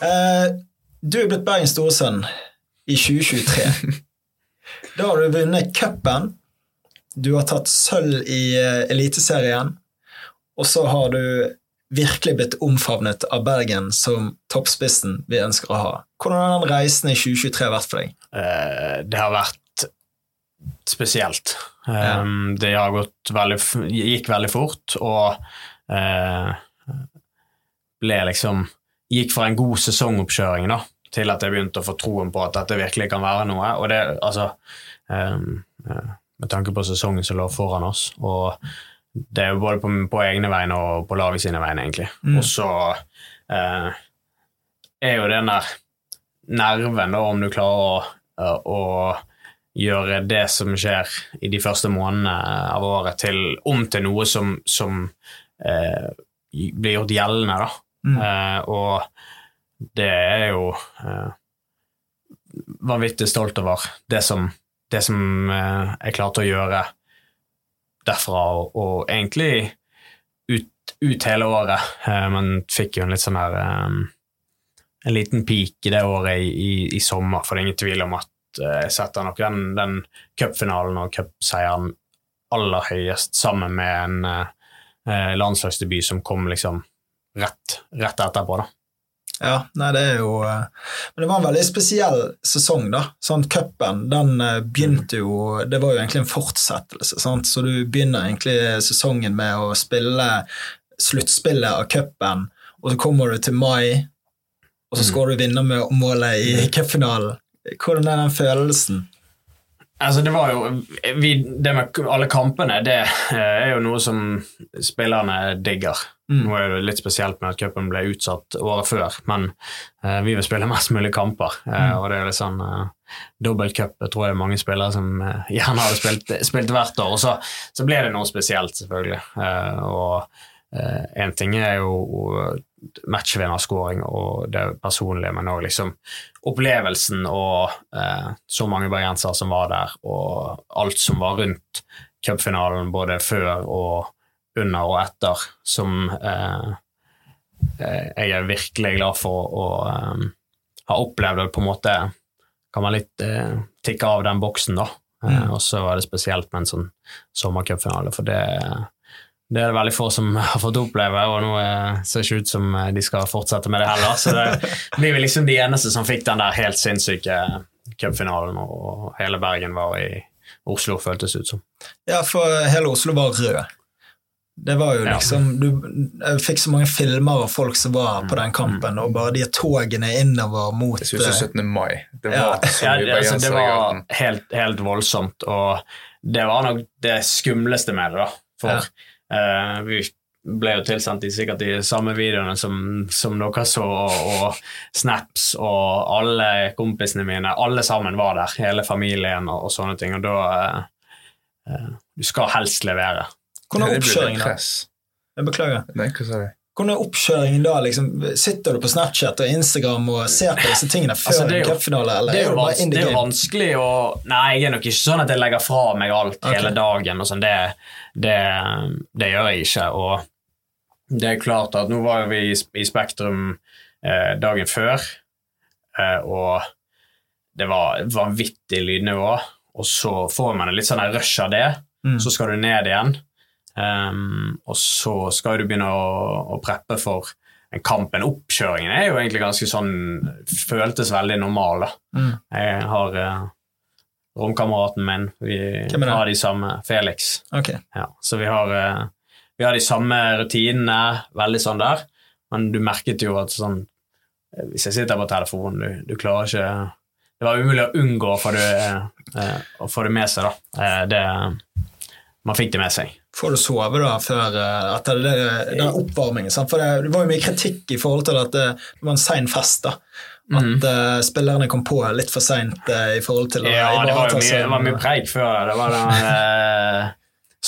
Eh, du er blitt Bergens storesønn i 2023. da har du vunnet cupen. Du har tatt sølv i uh, Eliteserien. Og så har du virkelig blitt omfavnet av Bergen som toppspissen vi ønsker å ha. Hvordan har den reisen i 2023 vært for deg? Uh, det har vært spesielt. Ja. Um, det har gått veldig, gikk veldig fort, og eh, ble liksom Gikk fra en god sesongoppkjøring da, til at jeg begynte å få troen på at dette virkelig kan være noe. Og det, altså um, eh, Med tanke på sesongen som lå foran oss, og det er jo både på, på egne vegne og på laget sine vegne, egentlig. Mm. Og så uh, er jo den der nerven, da, om du klarer å, å gjøre det som skjer i de første månedene av året, til, om til noe som, som eh, blir gjort gjeldende. Da. Mm. Eh, og det er jo eh, vanvittig stolt over det som, det som eh, jeg klarte å gjøre derfra, og, og egentlig ut, ut hele året. Eh, men fikk jo en litt sånn her eh, En liten peak i det året i, i, i sommer, for det er ingen tvil om at eh, jeg setter nok den, den cupfinalen og cupseieren aller høyest sammen med en landslagsdebut som kom liksom rett, rett etterpå, da. Ja, nei, det er jo eh, Men det var en veldig spesiell sesong, da. Sånn, Cupen den eh, begynte jo Det var jo egentlig en fortsettelse, sant? så du begynner egentlig sesongen med å spille sluttspillet av cupen, og så kommer du til mai, og så skårer skal du vinne med målet i cupfinalen. Hvordan er den følelsen? Altså, det var jo vi, Det med alle kampene, det eh, er jo noe som spillerne digger. Mm. Nå er det litt spesielt med at cupen ble utsatt året før, men uh, vi vil spille mest mulig kamper. Mm. Uh, og det er litt sånn uh, dobbeltcup tror jeg mange spillere som uh, gjerne hadde spilt, spilt hvert år. Og så, så ble det noe spesielt, selvfølgelig. Eh, og én ting er jo matchvinnerskåring og det personlige, men òg liksom opplevelsen og eh, så mange bergensere som var der, og alt som var rundt cupfinalen, både før og under og etter, som eh, eh, jeg er virkelig glad for å eh, ha opplevd og på en måte kan man litt eh, tikke av den boksen, da. Eh, Mm. og så var det spesielt med en sånn sommercupfinale, for det, det er det veldig få som har fått oppleve, og nå eh, ser det ikke ut som eh, de skal fortsette med det heller. Så det blir vel liksom de eneste som fikk den der helt sinnssyke cupfinalen, og hele Bergen var i Oslo, føltes ut som. Ja, for hele Oslo var rød. Det var jo Ja. liksom du, Jeg fikk så mange filmer av folk som var på den kampen, og bare de togene innover mot som eh, 17. mai. Det Ja. var så Ja, mye det, altså, det var helt, helt voldsomt, og det var nok det skumleste med det, da. For eh, vi ble jo tilsendt de sikkert de samme videoene som, som dere så, og, og snaps, og alle kompisene mine, alle sammen var der, hele familien og, og sånne ting, og da uh, uh, Du skal helst levere. Hvordan er Det blir litt oppkjøringen da? Jeg beklager. Nei, hva sa du? Hvordan er oppkjøringen da? Liksom, sitter du på Snapchat og Instagram og ser på disse tingene før Altså, en cupfinale, eller Det det er jo vanskelig å Nei, jeg er nok ikke sånn at jeg legger fra meg alt okay. hele dagen. og sånn. Det, det, det gjør jeg ikke. Og det er klart at nå var vi i, i Spektrum eh, dagen før, eh, og det var vanvittig lydnivå. Og så får man en litt sånn rush av det, Mm. så skal du ned igjen. Um, og så skal du begynne å, å preppe for en kamp. En oppkjøringen er jo egentlig ganske sånn Føltes veldig normal, da. Mm. Jeg har uh, romkameraten min. Vi har de samme Felix. Okay. Ja, så vi har, uh, vi har de samme rutinene, veldig sånn der. Men du merket jo at sånn eh, Hvis jeg sitter på telefonen, du, du klarer ikke Det var umulig å unngå å få det, uh, å få det med seg, da. Det, man fikk det med seg. Får du sove da før eh, etter det, den oppvarmingen? Sant? For det, det var jo mye kritikk i forhold til at det, det var en sein fest. da. At eh, spillerne kom på litt for seint i forhold til å Ja, det var jo mye, var mye preik før. Det var den uh,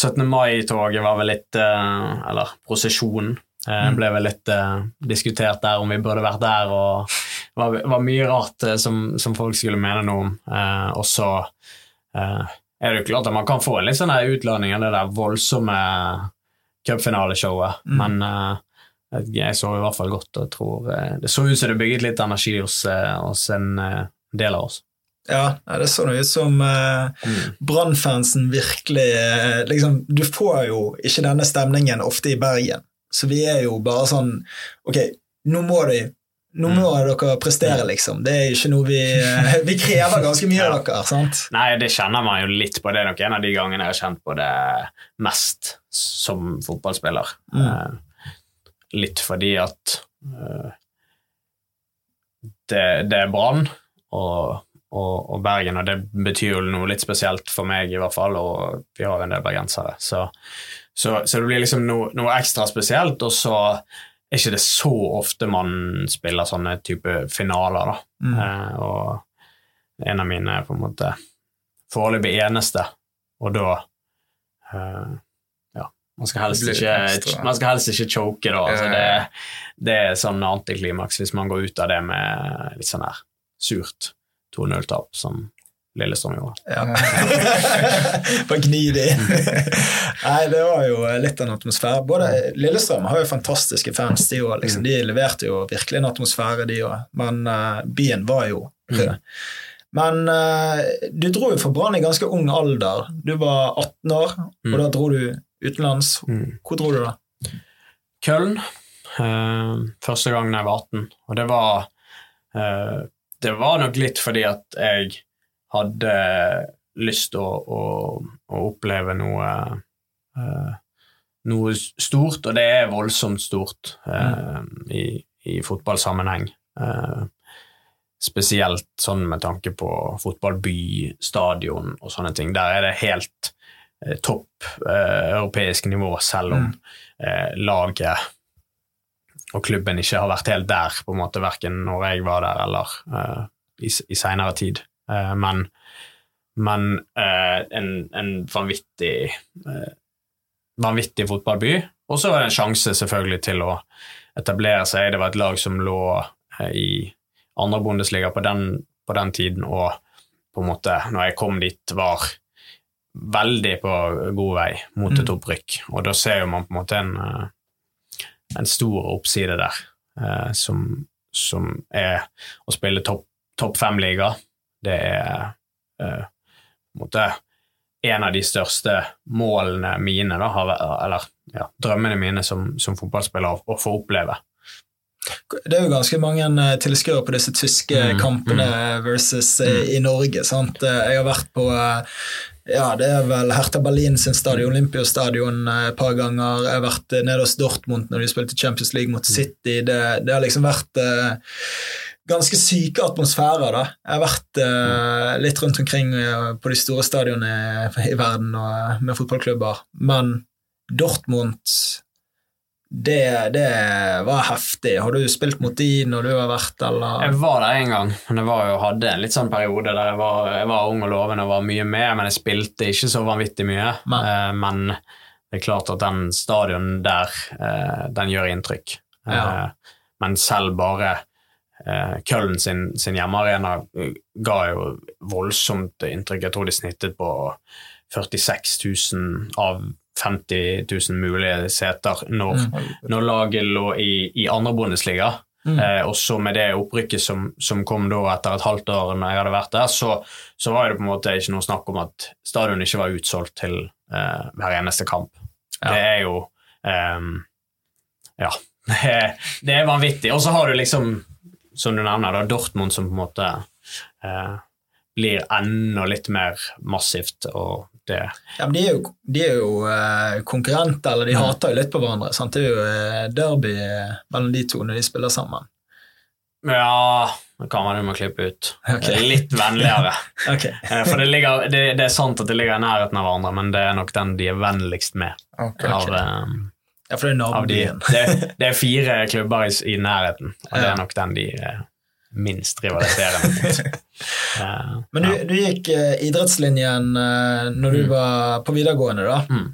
17. mai-toget var vel litt eh, Eller prosesjonen. Eh, Mm. ble vel litt eh, diskutert der om vi burde vært der, og det var, var mye rart eh, som, som folk skulle mene noe om. Eh, og så eh, er det jo klart at man kan få en litt sånn utladning av det der voldsomme cupfinaleshowet, Mm. men uh, Jeg så i hvert fall godt og tror uh, Det så ut som det bygget litt energi hos, eh, hos en eh, del av oss. Ja, det så ut som uh, Brann-fansen virkelig uh, liksom, Du får jo ikke denne stemningen ofte i Bergen, så vi er jo bare sånn Ok, nå må de nå må dere prestere, liksom. Det er ikke noe vi uh, Vi krever ganske mye av dere. sant? Nei, det kjenner man jo litt på. Det er nok en av de gangene jeg har kjent på det mest som fotballspiller. Mm. litt fordi at det, det er Brann og, og, og Bergen, og det betyr jo noe litt spesielt for meg, i hvert fall, og vi har en del bergensere. Så, så, så det blir liksom no, noe ekstra spesielt, og så er ikke det så ofte man spiller sånne type finaler, da. Mm. Eh, og en av mine er på en måte foreløpig eneste, og da eh, Ja, man skal helst ikke, ekstra. man skal helst ikke choke, da. Altså, det, det er sånn antiklimaks hvis man går ut av det med litt sånn her surt 2-0-tap, som Lillestrøm gjorde. Ja. Bare gni det inn. Nei, det var jo litt av en atmosfære. Både Lillestrøm har jo fantastiske fans, de òg. Liksom. De leverte jo virkelig en atmosfære, de òg. Men uh, byen var jo rød. Men uh, du dro jo for Brann i ganske ung alder. Du var 18 år, og Mm. da dro du utenlands. Mm. Hvor dro du da? Køln, Uh, første gangen jeg var 18, og det var uh, Det var nok litt fordi at jeg hadde lyst til å, å, å oppleve noe uh, noe stort, og det er voldsomt stort eh, i, i fotballsammenheng. Uh, spesielt sånn med tanke på fotballby, stadion og sånne ting. Der er det helt topp europeisk nivå, selv om eh, laget og klubben ikke har vært helt der, på en måte, verken når jeg var der eller uh, i, i seinere tid. Eh, men men eh, en, en vanvittig eh, vanvittig fotballby. Og så var det en sjanse selvfølgelig til å etablere seg. Det var et lag som lå i andre Bundesliga på den, på den tiden, og på en måte, når jeg kom dit, var veldig på god vei mot et opprykk. Og da ser jo man på en måte en, en stor oppside der, som, som er å spille topp topp fem-liga. Det er eh, på en måte en av de største målene mine, da, har, eller ja, drømmene mine som, som fotballspiller, å få oppleve. Det er jo ganske mange eh, tilskuere på disse tyske Mm, kampene versus eh, i Norge. sant? Eh, Jeg har vært på ja, det er vel Hertha Berlin sin stadion, Olympiastadion, eh, et par ganger. Jeg har vært nede hos Dortmund når de spilte Champions League mot City. Det, det har liksom vært eh, ganske syke atmosfærer, da. Jeg har vært uh, litt rundt omkring uh, på de store stadionene i verden og med fotballklubber, men Dortmund det, det var heftig. Har du spilt mot de når du har vært, eller? Jeg var der en gang, men jeg var jo, hadde en litt sånn periode der jeg var, jeg var ung og lovende og var mye med, men jeg spilte ikke så vanvittig mye. Men, men det er klart at den stadion der, den gjør inntrykk. Ja. Men selv bare eh, Köln sin, sin hjemmearena ga jo voldsomt inntrykk. Jeg tror de snittet på 46 000 av 50 000 mulige seter når, når laget lå i, i andre Bundesliga. Mm. Eh, og så med det opprykket som, som kom da etter et halvt år når jeg hadde vært der, så, så var det på en måte ikke noe snakk om at stadion ikke var utsolgt til eh, hver eneste kamp. Ja. Det er jo eh, Ja. Det er vanvittig. Og så har du liksom, som du nevner, da, Dortmund som på en måte eh, blir enda litt mer massivt, og det Ja, men de er jo, de er jo eh, konkurrenter, eller de hater jo litt på hverandre. Sant? Det er jo eh, derby eh, mellom de to når de spiller sammen. Ja, det kan være du må klippe ut. Okay. Litt vennligere. okay. Eh, For det, ligger, det, det er sant at det ligger i nærheten av hverandre, men det er nok den de er vennligst med. Ok. Av, eh, Ja, for det er nabobyen. de. Det, det er fire klubber i, i nærheten, og det er nok den de eh, minst rivaliserer mot. Eh, Men du, ja. du gikk eh, idrettslinjen eh, når du Mm. var på videregående, da. Mm.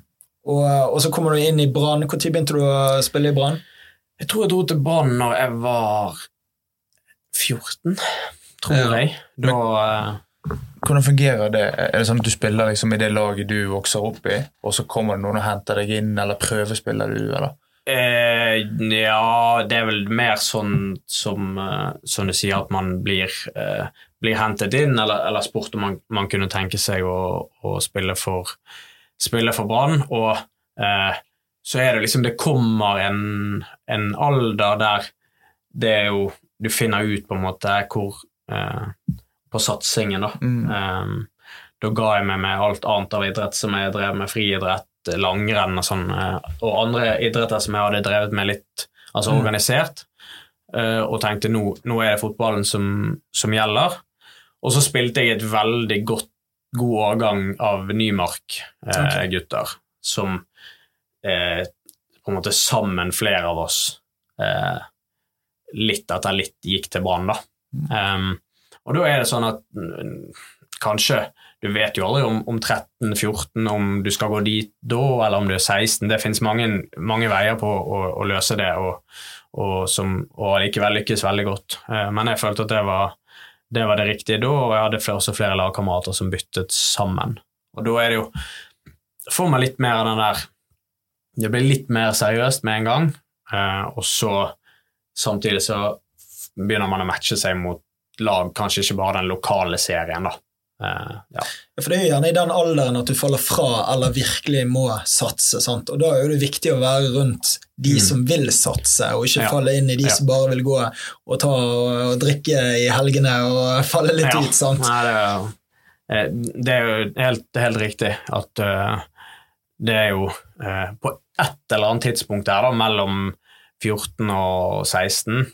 Og, og så kommer du inn i Brann. Når begynte du å spille i Brann? Jeg tror jeg dro til Brann når jeg var 14, tror Ja. jeg. Da Hvordan fungerer det? Er det sånn at du spiller liksom i det laget du vokser opp i, og så kommer det noen og henter deg inn, eller prøvespiller du, eller? Eh, ja, det er vel mer sånn som, eh, som du sier, at man blir, eh, blir hentet inn, eller, eller spurt om man, man kunne tenke seg å, å spille for, spille for Brann. Og eh, så er det liksom Det kommer en, en alder der det er jo Du finner ut på en måte hvor eh, På satsingen, da. Um, da ga jeg meg med alt annet av idrett som jeg drev med, friidrett, langrenn og sånn, eh, og andre idretter som jeg hadde drevet med litt altså organisert, eh, og tenkte nå, nå er det fotballen som, som gjelder. Og så spilte jeg et veldig godt, god årgang av Nymark-gutter, som eh, på en måte sammen, flere av oss, eh, litt etter litt gikk til Brann, da. Um, og da er det sånn at kanskje Du vet jo aldri om, om 13-14, om du skal gå dit da, eller om du er 16. Det finnes mange, mange veier på å, å løse det, og, og, som, og allikevel lykkes veldig godt. Uh, men jeg følte at det var, det var det riktige da, og jeg hadde også flere lagkamerater som byttet sammen. Og da er det jo får meg litt mer av den der Det blir litt mer seriøst med en gang, uh, og så samtidig så begynner man å matche seg mot lag, kanskje ikke bare den lokale serien, da. Uh, ja. For Det er jo gjerne i den alderen at du faller fra eller virkelig må satse. Sant? Og Da er det viktig å være rundt de mm. som vil satse, og ikke Ja. falle inn i de Ja. som bare vil gå og ta og drikke i helgene og falle litt ut. sant? Nei, det, er, eh, det er jo helt, helt riktig at uh, det er jo uh, på et eller annet tidspunkt der, da, mellom 14 og 16,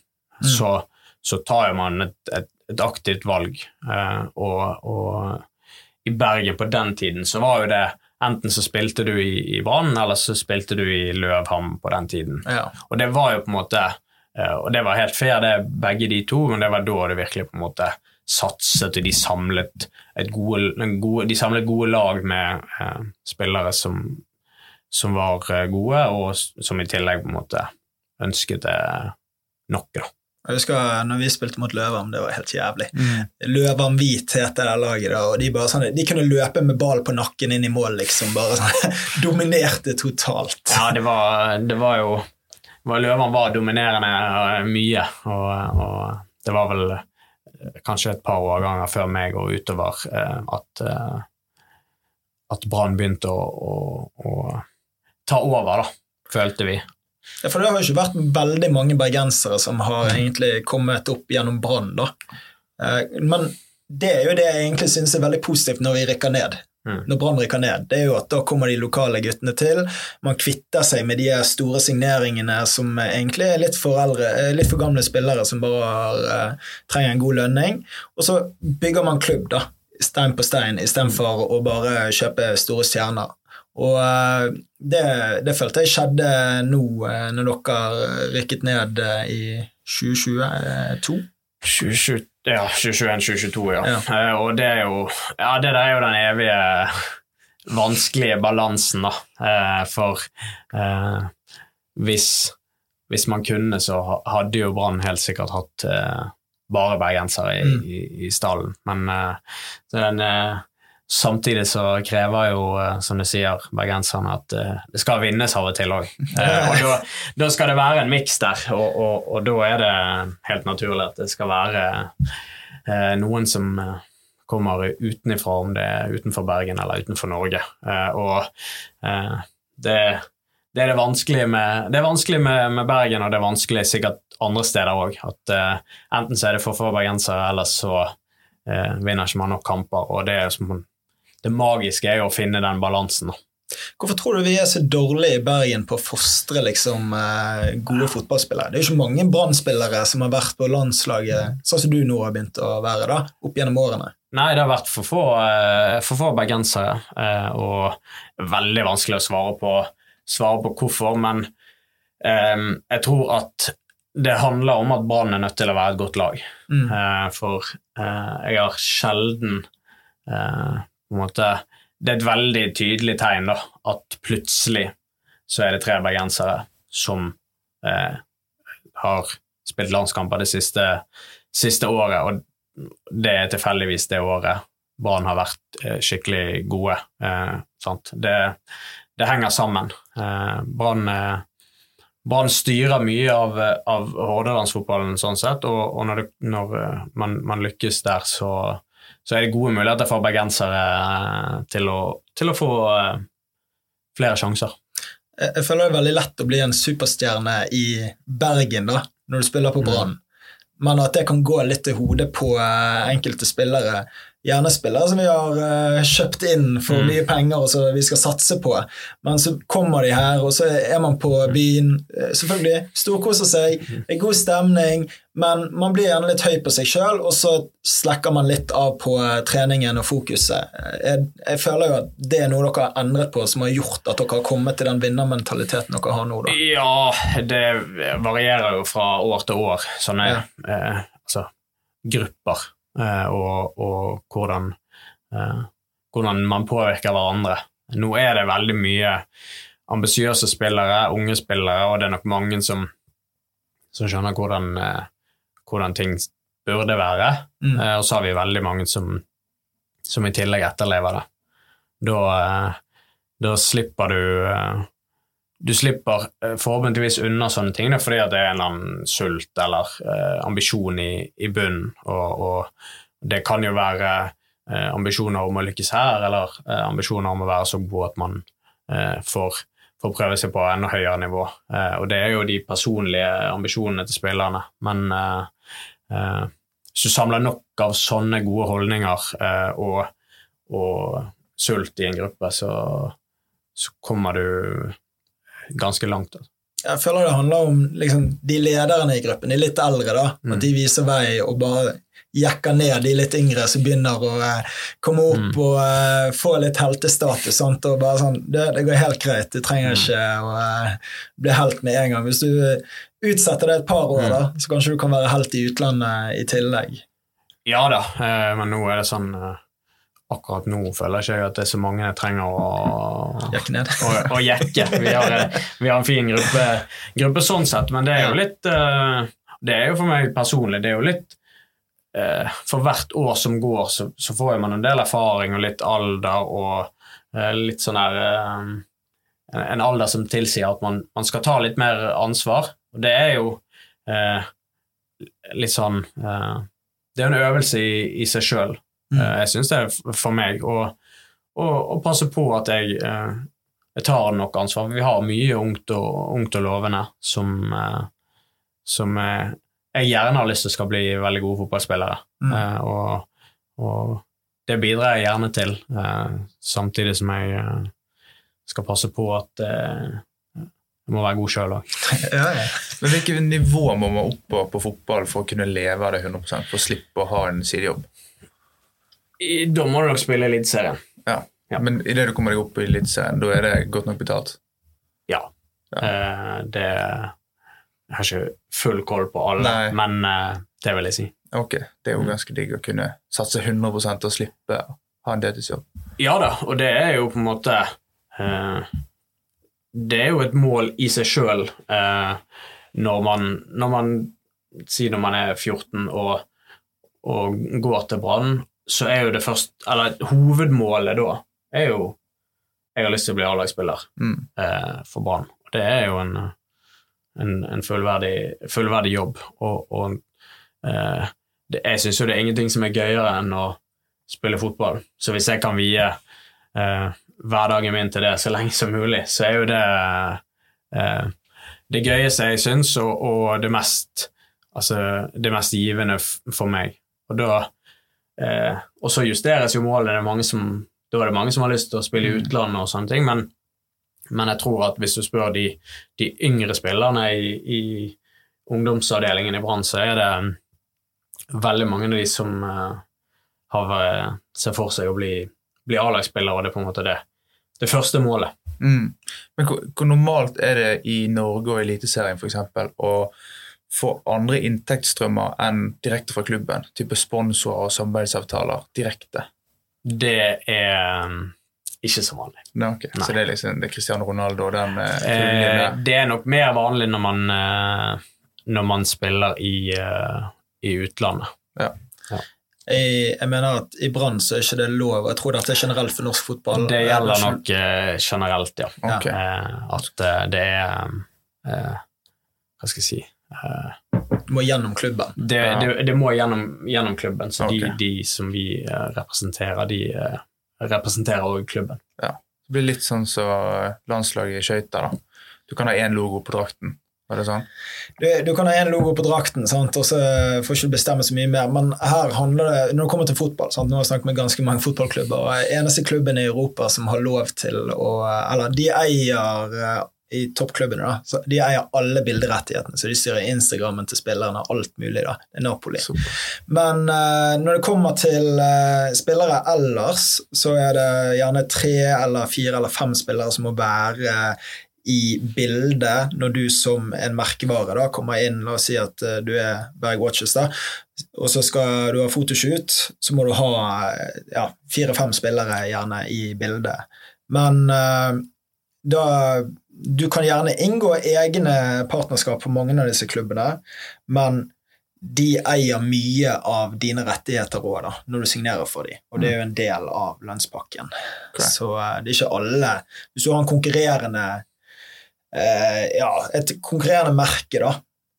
så, så tar jo man et, et, et aktivt valg. Eh, og, og i Bergen på den tiden så var jo det enten så spilte du i, i Brann, eller så spilte du i Løvham på den tiden. Ja. Og det var jo på en måte eh, Og det var helt fair, det begge de to, men det var da det virkelig på en måte satset, og de samlet, et gode, gode, de samlet gode lag med eh, spillere som, som var eh, gode, og som i tillegg på en måte ønsket det noe, da. Jeg husker når vi spilte mot Løvam, det var helt jævlig. Løvam Hvit het det laget, da, og de, bare sånn, de kunne løpe med ball på nakken inn i mål, liksom. Bare sånn, dominerte totalt. Ja, det var, det var jo var Løvan var dominerende eh, mye, og, og det var vel eh, kanskje et par årganger før meg og utover eh, at, at Brann begynte å, å, å ta over, da, følte vi. Ja, for det har jo ikke vært veldig mange bergensere som har egentlig kommet opp gjennom Brann, da. Eh, Men det er jo det jeg egentlig synes er veldig positivt når vi rykker ned. Mm. Når Brann rykker ned, det er jo at da kommer de lokale guttene til. Man kvitter seg med de store signeringene som egentlig er litt for, eldre, eh, litt for gamle spillere som bare har, eh, trenger en god lønning. Og så bygger man klubb, da. Stein på stein, istedenfor å bare kjøpe store stjerner. Og eh, det, det følte jeg skjedde nå eh, når dere rykket ned eh, i 2022. 2020, ja, 2021-2022, ja. Ja. Og det er jo Ja, det der er jo den evige vanskelige balansen, da. For eh, hvis, hvis man kunne, så hadde jo Brann helt sikkert hatt eh, bare bergensere i, Mm. i, i stallen. Men eh, så den, samtidig så krever jo, eh, som du sier, bergenserne at eh, det skal vinnes av og til òg. Eh, og da, da skal det være en miks der, og, og, og da er det helt naturlig at det skal være noen som kommer utenfra, om det er utenfor Bergen eller utenfor Norge. Og det, det er det vanskelige med, det vanskelig med, med Bergen, og det er vanskelig sikkert andre steder òg. Enten så er det for få bergensere, eller så vinner ikke man nok kamper. Og det, er som, det magiske er jo å finne den balansen. Hvorfor tror du vi er så dårlige i Bergen på å fostre liksom, eh, gode fotballspillere? Det er jo ikke mange Brann-spillere som har vært på landslaget, sånn som du nå har begynt å være, da, opp gjennom årene. Nei, det har vært for få, eh, for få bergensere, eh, og veldig vanskelig å svare på, svare på hvorfor, men eh, jeg tror at det handler om at Brann er nødt til å være et godt lag. Mm. For jeg har sjelden måte Det er et veldig tydelig tegn da, at plutselig så er det tre bergensere som eh, har spilt landskamper det siste, siste året, og det er tilfeldigvis det året Brann har vært eh, skikkelig gode. Eh? Det, det henger sammen. Eh, Brann eh, Brann styrer mye av, av Hordalandsfotballen sånn sett, og, og når, det, når eh, man, man, lykkes der, så, så, er det gode muligheter for bergensere eh, til å, til å få uh, flere sjanser. Jeg, føler det er veldig lett å bli en superstjerne i Bergen da, når du spiller på Brann. Mm. Men at det kan gå litt i hodet på enkelte spillere gjerne spillere som vi har uh, kjøpt inn for mm. mye penger og som vi skal satse på. Men så kommer de her, og så er man på byen. Uh, selvfølgelig storkoser seg, mm. det er god stemning, men man blir gjerne litt høy på seg sjøl, og så slekker man litt av på uh, treningen og fokuset. Jeg, jeg, føler jo at det er noe dere har endret på, som har gjort at dere har kommet til den vinnermentaliteten dere har nå. Da. Ja, det varierer jo fra år til år, sånne ja. altså, grupper Eh, og, og hvordan, eh, hvordan, man påvirker hverandre. Nå er det veldig mye ambisiøse spillere, unge spillere, og det er nok mange som, som skjønner hvordan, eh, hvordan, ting burde være. Mm. og så har vi veldig mange som, som i tillegg etterlever det. Da, da slipper du du slipper forhåpentligvis unna sånne ting da, fordi det er en eller annen sult eller eh, ambisjon i, i bunnen. Og, og, det kan jo være eh, ambisjoner om å lykkes her, eller eh, ambisjoner om å være så god at man eh, får, får, prøve seg på enda høyere nivå. Eh, og det er jo de personlige ambisjonene til spillerne. Men eh, hvis du samler nok av sånne gode holdninger og, og, sult i en gruppe, så, så kommer du ganske langt. Altså. Jeg føler det handler om liksom, de lederne i gruppen, de litt eldre. da, At mm. de viser vei og bare jekker ned de litt yngre som begynner å eh, komme opp mm. og eh, få litt heltestatus. Sant? og bare sånn, det, det, går helt greit, du trenger mm. ikke å eh, bli helt med en gang. Hvis du utsetter det et par år, mm. da, så kanskje du kan være helt i utlandet i tillegg. Ja da, men nå er det sånn akkurat nå føler jeg ikke at det er så mange jeg trenger å jekke ned. å, å jekke. Vi har, vi har, en fin gruppe, gruppe, sånn sett, men det er jo litt uh, Det er jo for meg personlig det er jo litt uh, For hvert år som går, så, så, får man en del erfaring og litt alder og uh, litt sånn her En alder som tilsier at man, man, skal ta litt mer ansvar. Og det er jo litt sånn Det er en øvelse i, i seg sjøl. Mm. Eh, jeg syns det er for meg å, å, å passe på at jeg, eh, jeg, tar nok ansvar. Vi har mye ungt og, ungt og lovende som, eh, som jeg gjerne har lyst til skal bli veldig gode fotballspillere. Mm. Og, og, det bidrar jeg gjerne til, samtidig som jeg skal passe på at jeg må være god sjøl òg. ja, ja. Men hvilket nivå må man opp på på fotball for å kunne leve av det 100 for å slippe å ha en sidejobb? Da må du nok spille Eliteserien. Ja. ja. Men idet du kommer deg opp i Eliteserien, da er det godt nok betalt? Ja. ja. Eh, det Jeg har ikke full koll på alle, Nei. men eh, det vil jeg si. Ok, Det er jo mm. ganske digg å kunne satse 100 og slippe å ha en deltidsjobb. Ja da, og det er jo på en måte eh, Det er jo et mål i seg sjøl eh, når man når man sier når man er 14 og, og går til Brann så er jo det først Eller hovedmålet da er jo Jeg har lyst til å bli A-lagsspiller mm. eh, for Brann. Det er jo en, en, en fullverdig, fullverdig, jobb, og, og eh, det, jeg syns jo det er ingenting som er gøyere enn å spille fotball. Så hvis jeg kan vie eh, hverdagen min til det så lenge som mulig, så er jo det eh, det gøyeste jeg syns, og, og, det mest altså det mest givende for meg. Og da Eh, og så justeres jo målene. da er det mange som har lyst til å spille i mm. utlandet og sånne ting, men, men, jeg tror at hvis du spør de, de yngre spillerne i, i ungdomsavdelingen i Brann, så er det veldig mange av de som eh, har, uh, ser for seg å bli, bli A-lagsspiller, og det er på en måte det, det første målet. Mm. Men hvor, hvor, normalt er det i Norge og Eliteserien f.eks. å få andre inntektsstrømmer enn direkte fra klubben? Type sponsorer og samarbeidsavtaler direkte? Det er um, ikke så vanlig. Nei, okay. Nei. Så det er liksom det er Cristiano Ronaldo og den klubben? eh, Det er nok mer vanlig når man, uh, når man spiller i, uh, i utlandet. Ja. ja. Jeg, jeg, mener at I Brann så er ikke det lov. Jeg tror dette er generelt for norsk fotball. Det gjelder nok generelt, ja. Okay. at det er Hva skal jeg si eh, må gjennom klubben. det, det, det må gjennom, gjennom klubben. Så de, de som vi eh, representerer, de eh, representerer òg klubben. Det blir litt sånn som landslaget i skøyter. da. Du kan ha én logo på drakten. Er det sånn? Du, du kan ha én logo på drakten, sant? og så får ikke du bestemme så mye mer. Men her handler det Når det kommer til fotball sant? Nå har jeg snakket med ganske mange fotballklubber, og eneste klubben i Europa som har lov til å Eller de eier eh, i toppklubbene, da. Så de eier alle bilderettighetene, så de styrer Instagrammen til spillerne, alt mulig. da. Det er Napoli. Super. Men uh, når det kommer til uh, spillere ellers, så er det gjerne tre eller fire eller fem spillere som må være i bildet når du som en merkevare da kommer inn, la oss si at du er Berg Watches, da, og så skal du ha fotoshoot, så må du ha ja, fire-fem spillere gjerne i bildet. Men da Du kan gjerne inngå egne partnerskap på mange av disse klubbene, men de eier mye av dine rettigheter òg, når du signerer for dem. Og det er jo en del av lønnspakken. Okay. Så eh, det er ikke alle Hvis du har en konkurrerende eh, Ja, et konkurrerende merke, da.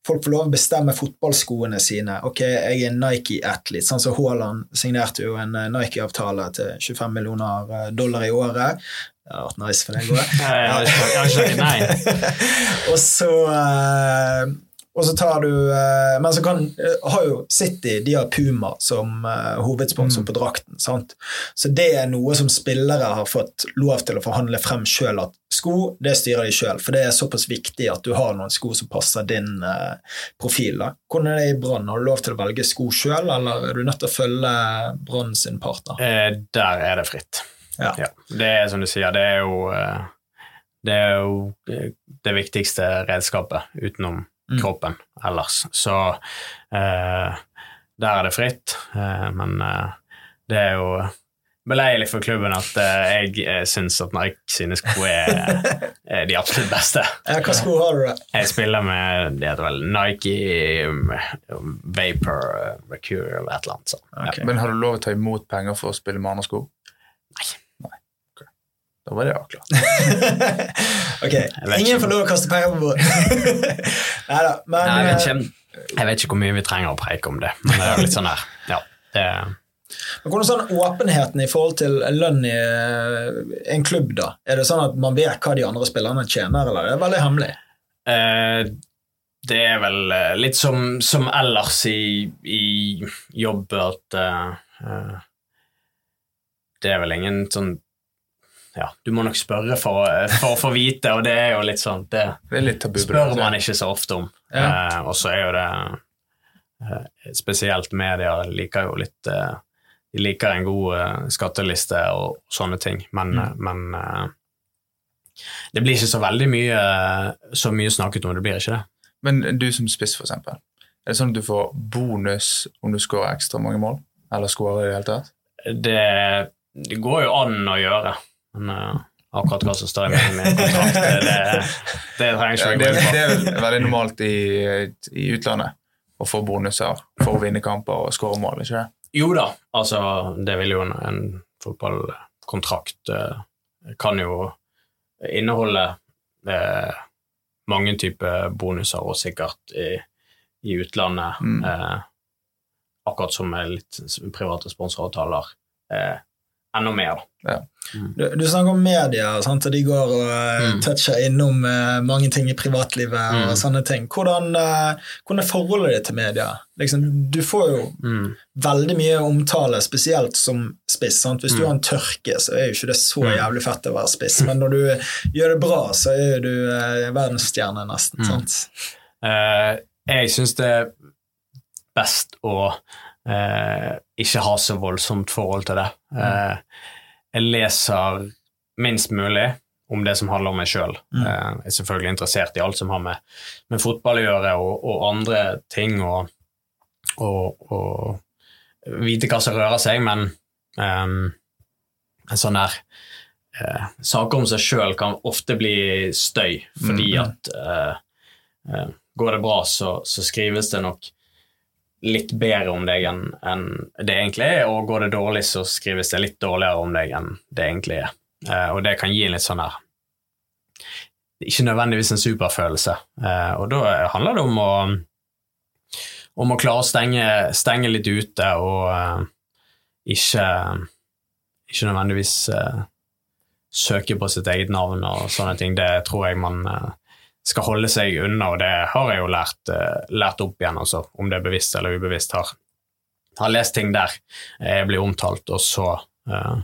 Folk får lov å bestemme fotballskoene sine. Ok, jeg er en Nike-athlete. Sånn som Haaland signerte jo en eh, Nike-avtale til 25 millioner eh, dollar i året. Det hadde vært nice for deg òg. Og så eh, og så tar du eh, Men så kan, eh, har jo City de har Puma som eh, hovedsponsor Mm. på drakten. sant? Så det er noe som spillere har fått lov til å forhandle frem sjøl. At sko det styrer de sjøl, for det er såpass viktig at du har noen sko som passer din eh, profil. da. Hvordan er det i Brann? Har du lov til å velge sko sjøl, eller er du nødt til å følge Brann sin partner? Eh, Der er det fritt. Ja. Det er som du sier, det er jo det er jo det viktigste redskapet utenom. Kroppen ellers. Så eh, der er det fritt, eh, men eh, det er jo beleilig for klubben at eh, jeg eh, syns at Nike sine sko er, er de absolutt beste. Ja, hva sko har du, da? Jeg spiller med det heter vel Nike Vapor Mercury eller et eller annet sånt. Ok. Men har du lov å ta imot penger for å spille med andre sko? Nei. Nei. Da var det avklart. ok, ingen får lov å kaste penger på bord. Neida, men Nei, jeg, vet eh, ikke, jeg vet ikke hvor mye vi trenger å preike om det, men det er jo litt sånn her. Ja, det, Men Hvordan sånn åpenheten i forhold til lønn i eh, en klubb, da? Er det sånn at man vet hva de andre spillerne tjener, eller er det veldig hemmelig? eh, det er vel eh, litt som, som ellers i, i jobb at eh, Det er vel ingen sånn Ja, du må nok spørre for, for å få vite, og det er jo litt sånn det, Det litt tabu. spør man ikke så ofte om. Ja. Eh, og så er jo det eh, Spesielt media liker jo litt eh, De liker en god eh, skatteliste og sånne ting, men, Mm. eh, men eh, det blir ikke så veldig mye så mye snakket om, det blir ikke det. Men du som spiss, for eksempel. Er det sånn at du får bonus om du skårer ekstra mange mål? Eller skårer i det hele tatt? Det, det går jo an å gjøre, men eh, akkurat hva som står i min, kontrakt, det, trenger jeg ikke det, det er vel veldig normalt i, i utlandet å få bonuser for å vinne kamper og skåre mål, ikke det? Jo da, altså det vil jo en, en fotballkontrakt eh, kan jo inneholde eh, mange typer bonuser, og sikkert i, i utlandet, Mm. eh, akkurat som med litt private sponsoravtaler, eh, enda mer. Ja. Du, du snakker om media, sant? og de går og eh, Mm. toucher innom uh, mange ting i privatlivet og Mm. sånne ting. Hvordan, uh, hvordan er forholdet ditt til media? Liksom, du får jo Mm. veldig mye omtale, spesielt som spiss. Sant? Hvis du Mm. har en tørke, så er jo ikke det så Mm. jævlig fett å være spiss, men når du gjør det bra, så er jo du uh, verdensstjerne, nesten. Mm. Sant? Uh, jeg syns det er best å eh, ikke har så voldsomt forhold til det. Eh, jeg leser minst mulig om det som handler om meg sjøl. Mm. Eh, jeg er selvfølgelig interessert i alt som har med, med fotball å gjøre, og, og andre ting, og, og, og vite hva som rører seg, men um, en sånn der eh, Saker om seg sjøl kan ofte bli støy, fordi Mm. at eh, eh, Går det bra, så, så skrives det nok litt bedre om deg enn en det egentlig er, og går det dårlig, så skrives det litt dårligere om deg enn det egentlig er. Eh, og det kan gi en litt sånn her ikke nødvendigvis en superfølelse. Eh, og da handler det om å, om å klare å stenge, stenge litt ute og eh, ikke, ikke nødvendigvis eh, søke på sitt eget navn og sånne ting. Det tror jeg man eh, skal holde seg unna, og det har jeg jo lært, eh, lært opp igjen, også, om det er bevisst eller ubevisst. Har, har lest ting der jeg blir omtalt, og så uh,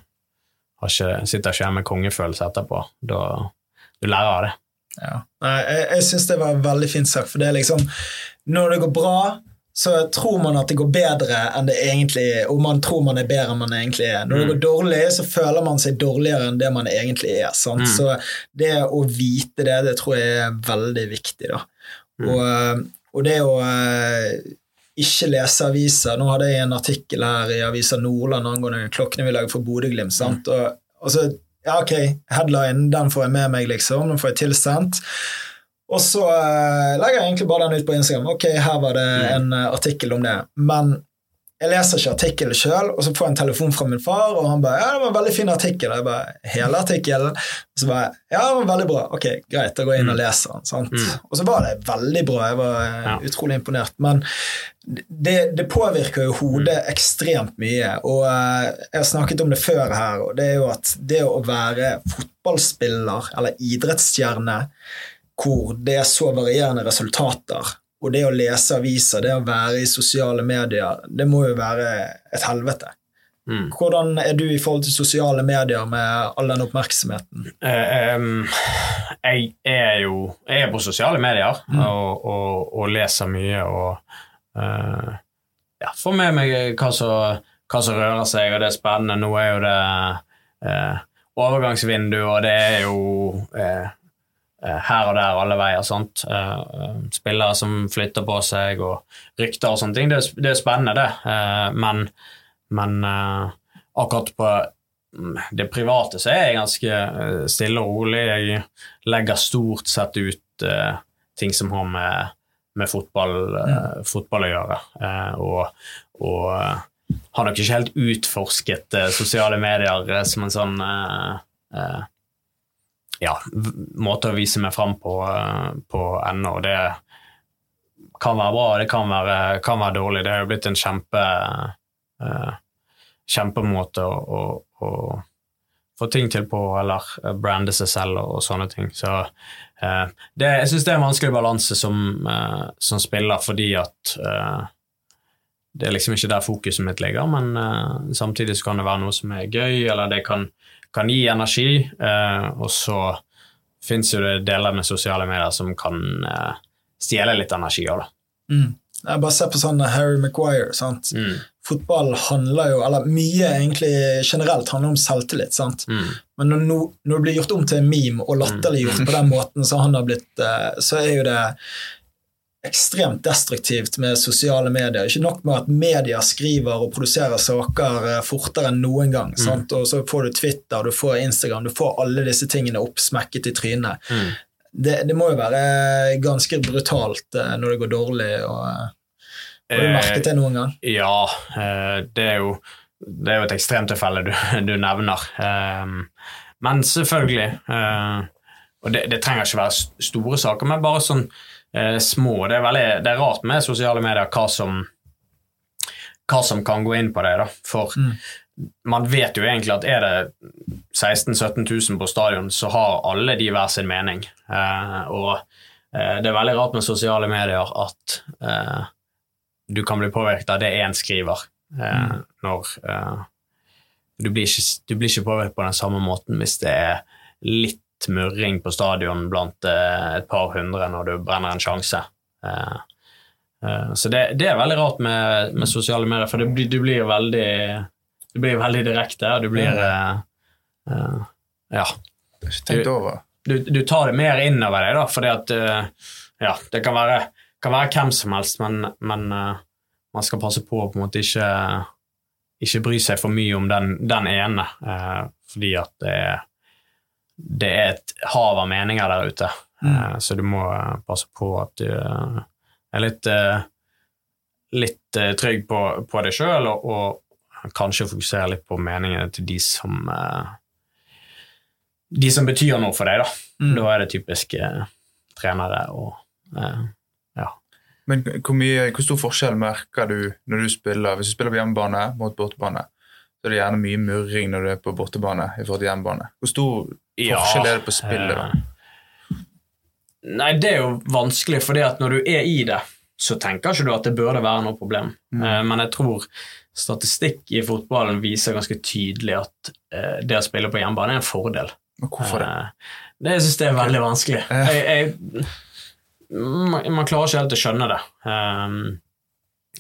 ikke, sitter ikke jeg med kongefølelse etterpå. Da, du lærer av det. Ja. Jeg, jeg syns det var veldig fint sagt, for det er liksom Når det går bra, så tror man at det går bedre enn det egentlig er, og man tror man er bedre enn man egentlig er. Når det Mm. går dårlig, så føler man seg dårligere enn det man egentlig er. Mm. Så det å vite det, det tror jeg er veldig viktig. Da. Mm. Og, eh, og det å eh, ikke lese aviser Nå hadde jeg en artikkel her i Avisa Nordland angående klokkene vi lager for Bodø-Glimt. Mm. Og, og så, ja, ok, headline, den får jeg med meg, liksom. Den får jeg tilsendt. Og så uh, legger jeg egentlig bare den ut på Instagram. Ok, her var det Mm. en uh, artikkel om det. Men jeg leser ikke artikkelen sjøl, og så får jeg en telefon fra min far, og han bare 'Ja, det var en veldig fin artikkel.' Og jeg bare 'Hele artikkelen?' Og så bare 'Ja, det var veldig bra.' Ok, greit, da går jeg inn og leser den. Mm. Og så var det veldig bra. Jeg var eh, Ja. utrolig imponert. Men det, det påvirker jo hodet Mm. ekstremt mye. Og jeg har snakket om det før her, og det er jo at det å være fotballspiller eller idrettsstjerne hvor det er så varierende resultater, og det å lese aviser, det å være i sosiale medier, det må jo være et helvete. Mm. Hvordan er du i forhold til sosiale medier med all den oppmerksomheten? Eh, jeg er jo jeg er på sosiale medier Mm. og, og, og leser mye og uh, ja, får med meg hva som, hva som rører seg, og det er spennende. Nå er jo det uh, overgangsvindu, og det er jo her og der alle veier. sant? Eh, eh, spillere som flytter på seg, og rykter og sånne ting. Det, det er spennende, det. Eh, men men eh, akkurat på mm, det private så er jeg ganske eh, stille og rolig. Jeg legger stort sett ut eh, ting som har med, med fotball, eh, fotball å gjøre. Eh, og, og eh, har nok ikke helt utforsket eh, sosiale medier eh, som en sånn eh, eh, ja, måter å vise meg fram på, eh, på ennå. Det kan være bra, det kan være, kan være dårlig. Det har jo blitt en kjempe eh, kjempemåte å, å, å få ting til på, eller eh, brande seg selv og, og sånne ting. Så eh, det, jeg syns det er en vanskelig balanse som, eh, som spiller, fordi at eh, det er liksom ikke der fokuset mitt ligger, men samtidig så kan det være noe som er gøy, eller det kan, kan gi energi, eh, og så fins jo det deler med sosiale medier som kan eh, stjele litt energi òg, da. Mm. Jeg bare ser på sånn Harry Maguire. sant? Mm. Fotball handler jo, eller mye egentlig generelt handler om selvtillit. sant? Mm. Men når, når det blir gjort om til en meme og latterliggjort på den måten som han har blitt, eh, så er jo det ekstremt destruktivt med sosiale medier. Ikke nok med at media skriver og produserer saker eh, fortere enn noen gang. sant? Og så får du Twitter, du får Instagram, du får alle disse tingene oppsmekket i trynet. Mm. Det, det må jo være ganske brutalt eh, når det går dårlig. og eh, Har du merket det noen gang? Ja, det er jo, det er jo et ekstremtilfelle du, du nevner. Eh, Men selvfølgelig Og det, det trenger ikke være store saker, men bare sånn eh, små. Det er, veldig, det er rart med sosiale medier hva som, hva som kan gå inn på det. Da. For Mm. man vet jo egentlig at er det 16 000-17 000 på stadion, så har alle de hver sin mening. Eh, og eh, det er veldig rart med sosiale medier at eh, du kan bli påvirket av det én skriver. Mm. når du, blir ikke, du blir ikke påvirket på den samme måten hvis det er litt murring på stadion blant eh, et par hundre når du brenner en sjanse. Eh, eh, så det, det er veldig rart med, med sosiale medier, for det, du blir veldig du blir veldig direkte, og du blir Ja. Over. Du, du tar det mer innover deg, da, fordi at Ja, det kan være, kan være hvem som helst, men, men man skal passe på å på en måte ikke ikke bry seg for mye om den, den ene, eh, fordi at det er, det er et hav av meninger der ute. mm. så du må eh, passe på at du eh, er litt, eh, litt eh, trygg på, på deg sjøl, og, og kanskje fokusere litt på meningene til de som eh, de som betyr noe for deg, da. Mm. Da er det typisk eh, trenere og eh, ja. Men hvor, mye, hvor stor forskjell merker du når du spiller Hvis du spiller på hjemmebane mot bortebane, så er det gjerne mye murring når du er på bortebane i forhold til hjemmebane. Hvor stor forskjell er det på spillet, da? eh, Nei, det er jo vanskelig, fordi at når du er i det, så tenker ikke du at det burde være noe problem. Mm. Eh, men jeg tror statistikk i fotballen viser ganske tydelig at eh, det å spille på hjemmebane er en fordel. Men hvorfor det? Det jeg synes jeg er veldig vanskelig. Jeg, jeg, man, klarer ikke helt å skjønne det.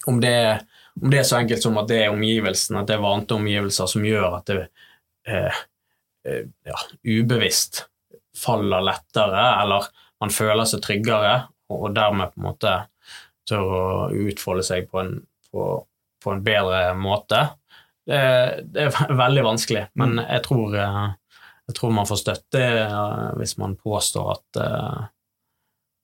Om, det er, om det er så enkelt som at det er omgivelsene, at det er vante omgivelser som gjør at det eh, eh, ja, ubevisst faller lettere, eller man føler seg tryggere, og, dermed på en måte tør å utfolde seg på en, på, på en bedre måte. Det, det er veldig vanskelig, men jeg tror, eh, jeg tror man får støtte eh, hvis man påstår at,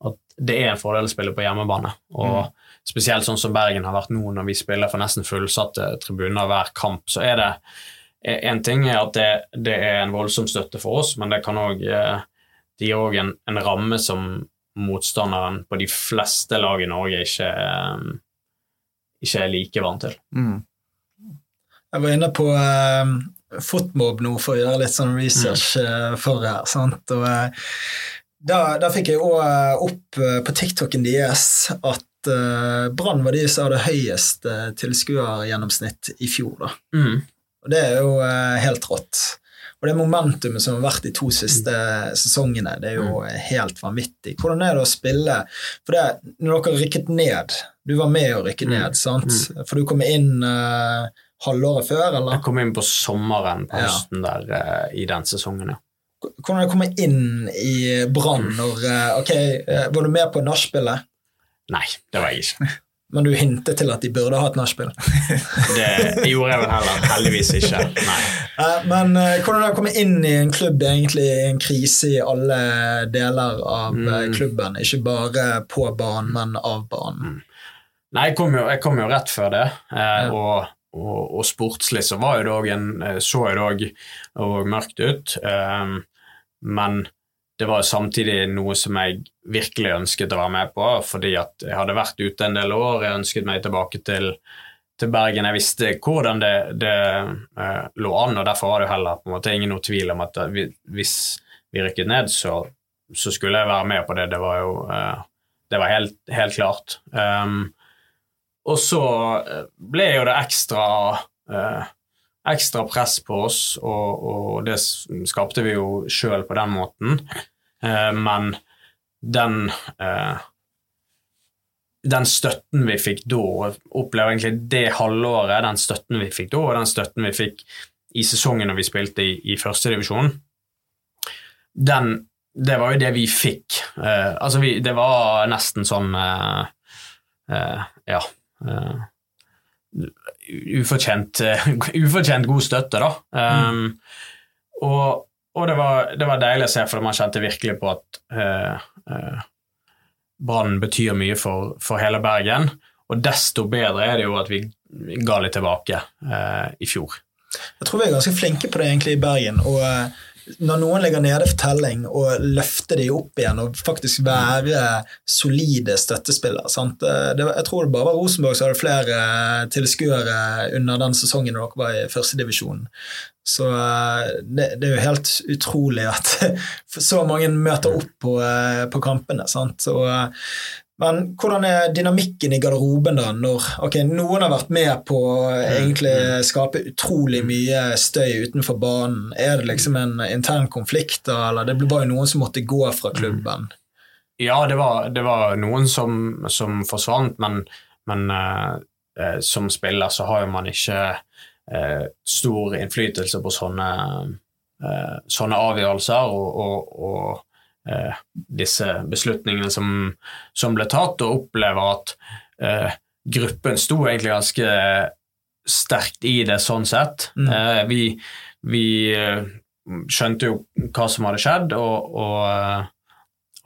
at det er en fordel å spille på hjemmebane. Og spesielt sånn som Bergen har vært nå, når vi spiller for nesten fullsatte tribuner hver kamp, så er det en ting er at det, det er en voldsom støtte for oss, men det kan òg Det gir òg en, en ramme som motstanderen på de fleste lag i Norge ikke, eh, ikke er like vant til. Mm. Jeg var inne på eh, Fotmob nå for å gjøre litt sånn research eh, for her. Sant? Og, eh, da, da fikk jeg òg opp på TikToken deres at uh, Brann var de som hadde høyest uh, tilskuergjennomsnitt i fjor. Mm. Og det er jo eh, helt rått. Og det momentumet som har vært de to siste sesongene, det er jo helt vanvittig. Hvordan er det å spille For det, når dere rykket ned Du var med å rykke Mm. ned, sant? For du kom inn uh, halvåret før, eller? Jeg kom inn på sommeren på Ja. der uh, i den sesongen, ja. Hvordan er det å komme inn i Brann når eh, Ok, eh, var du med på nachspielet? Nei, det var jeg ikke. Men du hintet til at de burde ha et nachspiel. Det gjorde jeg vel heller heldigvis ikke. Nei. Eh, Men eh, hvordan det å komme inn i en klubb er egentlig en krise i alle deler av eh, Mm. klubben? Ikke bare på banen, men av banen. Nei, jeg kom jo, jeg kom jo rett før det, eh, Ja. og, og, og sportslig så var jo det òg en eh, Så jo det òg- mørkt ut, eh, men det var samtidig noe som jeg virkelig ønsket å være med på, fordi at jeg hadde vært ute en del år, jeg ønsket meg tilbake til, til Bergen. Jeg visste hvordan det, det eh, lå an, og derfor var det jo heller på en måte ingen noe tvil om at vi, hvis vi rykket ned, så, så skulle jeg være med på det. Det var jo eh, det var helt, helt klart. Um, og så eh, ble jo det ekstra eh, ekstra press på oss, og, og det skapte vi jo sjøl på den måten. Eh, men den eh, den støtten vi fikk da, opplever egentlig det halvåret, den støtten vi fikk da, og den støtten vi fikk i sesongen når vi spilte i, i førstedivisjon, den Det var jo det vi fikk. Eh, altså, vi, det var nesten sånn eh, eh, Ja. Ufortjent, eh, ufortjent god støtte, da. Um, og og det, var, det var deilig å se, for man kjente virkelig på at uh, uh Brann betyr mye for, for hele Bergen. Og desto bedre er det jo at vi ga litt tilbake uh, i fjor. Jeg tror vi er ganske flinke på det egentlig i Bergen. og når noen ligger nede for telling, og løfter de opp igjen og faktisk være solide støttespillere sant? Eh, Det, jeg tror det bare var Rosenborg som hadde flere tilskuere under den sesongen når dere var i førstedivisjon. Så eh, det, det er jo helt utrolig at så mange møter opp på, eh, på kampene. Sant? Eh, men hvordan er dynamikken i garderoben da? Når okay, noen har vært med på å egentlig skape utrolig mye støy utenfor banen. Er det liksom en intern konflikt, da, eller det var jo noen som måtte gå fra klubben? Ja, det var, det var noen som, som forsvant, men, men eh, eh, som spiller så har jo man ikke eh, stor innflytelse på sånne, eh, sånne avgjørelser og, og, og eh, disse beslutningene som, som ble tatt, og opplever at eh, gruppen sto egentlig ganske sterkt i det sånn sett. Mm. Eh, vi vi eh, skjønte jo hva som hadde skjedd, og, og eh,